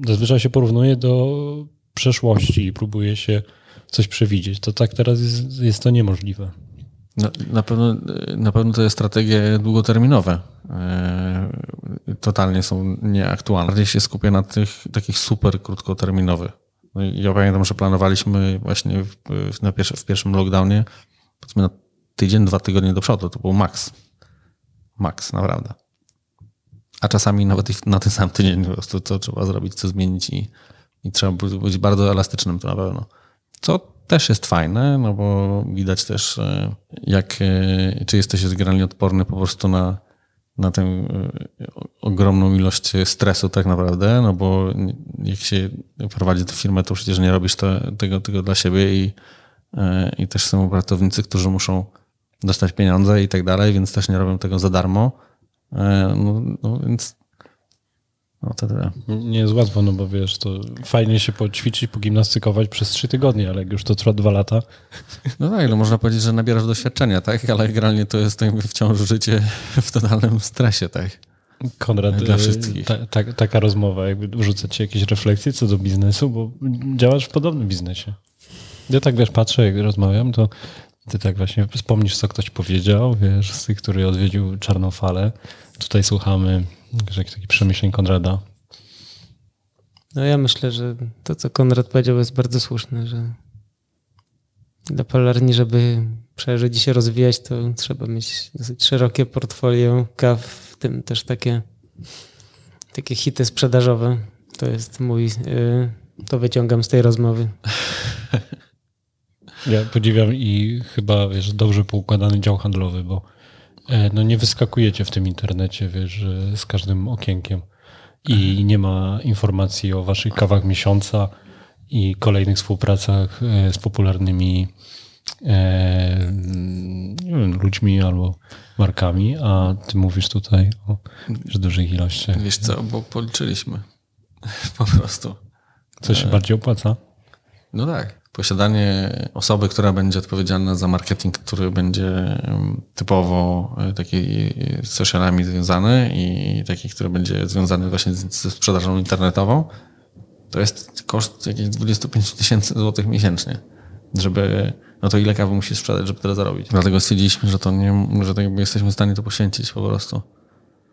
Zazwyczaj się porównuje do przeszłości i próbuje się coś przewidzieć. To tak teraz jest, jest to niemożliwe. Na, na, pewno, na pewno te strategie długoterminowe e, totalnie są nieaktualne. Bardziej się skupię na tych takich super krótkoterminowych No ja pamiętam, że planowaliśmy właśnie w, na pierwszy, w pierwszym lockdownie, powiedzmy na tydzień, dwa tygodnie do przodu. To był maks. Maks, naprawdę. A czasami nawet na ten sam tydzień po prostu to trzeba zrobić, co zmienić i, i trzeba być bardzo elastycznym to na pewno. Co też jest fajne, no bo widać też, e, jak, e, czy jesteś generalnie odporny po prostu na, na tę e, ogromną ilość stresu tak naprawdę, no bo jak się prowadzi tę firmę, to przecież nie robisz tego, tego dla siebie i, i też są pracownicy, którzy muszą dostać pieniądze i tak dalej, więc też nie robią tego za darmo. No, no więc no to tyle. Nie jest łatwo, no bo wiesz, to fajnie się poćwiczyć, pogimnastykować przez trzy tygodnie, ale jak już to trwa dwa lata. No tak, no można powiedzieć, że nabierasz doświadczenia, tak? Ale generalnie to jest jakby wciąż życie w totalnym stresie, tak? Konrad, dla y, wszystkich. Ta, ta, taka rozmowa, jakby rzuca ci jakieś refleksje co do biznesu, bo działasz w podobnym biznesie. Ja tak wiesz, patrzę, jak rozmawiam, to ty tak właśnie wspomnisz, co ktoś powiedział, wiesz, z tych, który odwiedził Czarną Falę. Tutaj słuchamy jakichś takich przemyśleń Konrada. No ja myślę, że to, co Konrad powiedział, jest bardzo słuszne, że dla palarni, żeby przeżyć i się rozwijać, to trzeba mieć dosyć szerokie portfolio kaw, w tym też takie, takie hity sprzedażowe. To jest mój, yy, to wyciągam z tej rozmowy. [LAUGHS] Ja podziwiam i chyba, wiesz, dobrze poukładany dział handlowy, bo e, no nie wyskakujecie w tym internecie, wiesz, z każdym okienkiem i nie ma informacji o waszych kawach miesiąca i kolejnych współpracach e, z popularnymi e, wiem, ludźmi albo markami, a ty mówisz tutaj o wiesz, dużych ilościach. Wiesz co, bo policzyliśmy [LAUGHS] po prostu. Co się bardziej opłaca? No tak posiadanie osoby, która będzie odpowiedzialna za marketing, który będzie typowo e, taki z socialami związany i taki, który będzie związany właśnie ze sprzedażą internetową, to jest koszt jakichś 25 tysięcy złotych miesięcznie. Żeby, no to ile kawy musi sprzedać, żeby tyle zarobić. Dlatego stwierdziliśmy, że to nie, że jakby jesteśmy w stanie to poświęcić po prostu.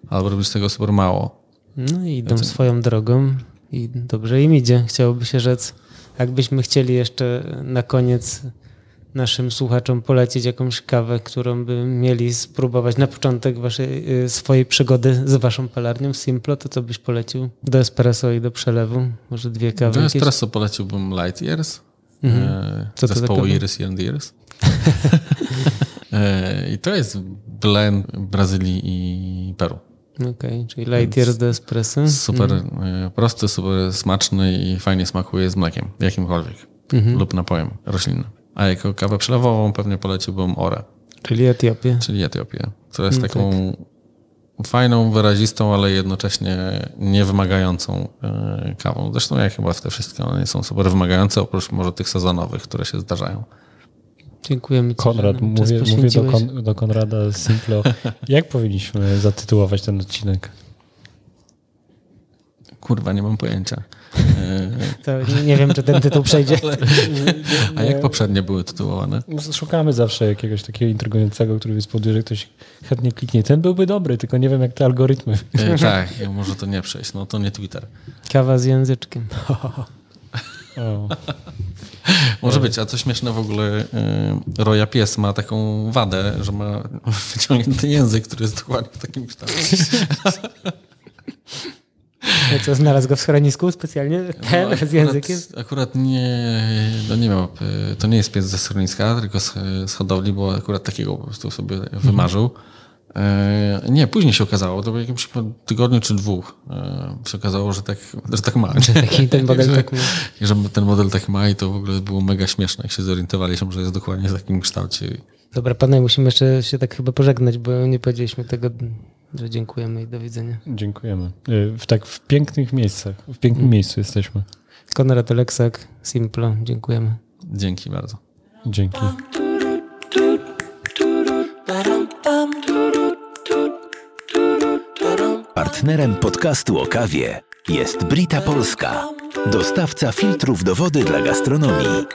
Albo robić z tego super mało. No i idą swoją drogą i dobrze im idzie, chciałoby się rzec. Jakbyśmy chcieli jeszcze na koniec naszym słuchaczom polecić jakąś kawę, którą by mieli spróbować na początek waszej, y, swojej przygody z waszą palarnią Simplo, to co byś polecił? Do espresso i do przelewu? Może dwie kawy? Do espresso jakieś? poleciłbym Light Years. Mhm. E, co to zespołu Iris and Years. [LAUGHS] E, I to jest blend Brazylii i Peru. Okej, okay, czyli light years do espresso. Super mm. prosty, super smaczny i fajnie smakuje z mlekiem, jakimkolwiek. Mm-hmm. Lub napojem roślinnym. A jako kawę przelewową pewnie poleciłbym Ore. Czyli Etiopię. Czyli Etiopię. To jest no taką tak. fajną, wyrazistą, ale jednocześnie niewymagającą e, kawą. Zresztą jak chyba te wszystkie one nie są super wymagające, oprócz może tych sezonowych, które się zdarzają. Dziękujemy Ci. Konrad, mówię, mówię do, Kon, do Konrada Simplo. [LAUGHS] Jak powinniśmy zatytułować ten odcinek? Kurwa, nie mam pojęcia. [LAUGHS] To nie wiem, czy ten tytuł przejdzie. [LAUGHS] A jak poprzednie były tytułowane? No, szukamy zawsze jakiegoś takiego intrygującego, który spowoduje, że ktoś chętnie kliknie. Ten byłby dobry, tylko nie wiem, jak te algorytmy. E, tak, może to nie przejść. No to nie Twitter. Kawa z języczkiem. Może być, a co śmieszne w ogóle, y, Roja Pies ma taką wadę, że ma [LAUGHS] wyciągnięty język, który jest dokładnie w takim kształcie. Co, znalazł go w schronisku specjalnie? Ten no, z językiem? Akurat nie, no nie miał, y, to nie jest pies ze schroniska, tylko z, z hodowli, bo akurat takiego po prostu sobie wymarzył. E, nie, później się okazało, to po jakimś tygodniu czy dwóch e, się okazało, że tak, że tak ma. Taki ten [LAUGHS] model że, tak ma. Że ten model tak ma i to w ogóle było mega śmieszne, jak się zorientowaliśmy, że jest dokładnie w takim kształcie. Dobra, panie, musimy jeszcze się tak chyba pożegnać, bo nie powiedzieliśmy tego, że dziękujemy i do widzenia. Dziękujemy. E, w tak w pięknych miejscach, w pięknym mm. miejscu jesteśmy. Konrad Oleksak, Simplo, dziękujemy. Dzięki bardzo. Dzięki. Partnerem podcastu o kawie jest Brita Polska, dostawca filtrów do wody dla gastronomii.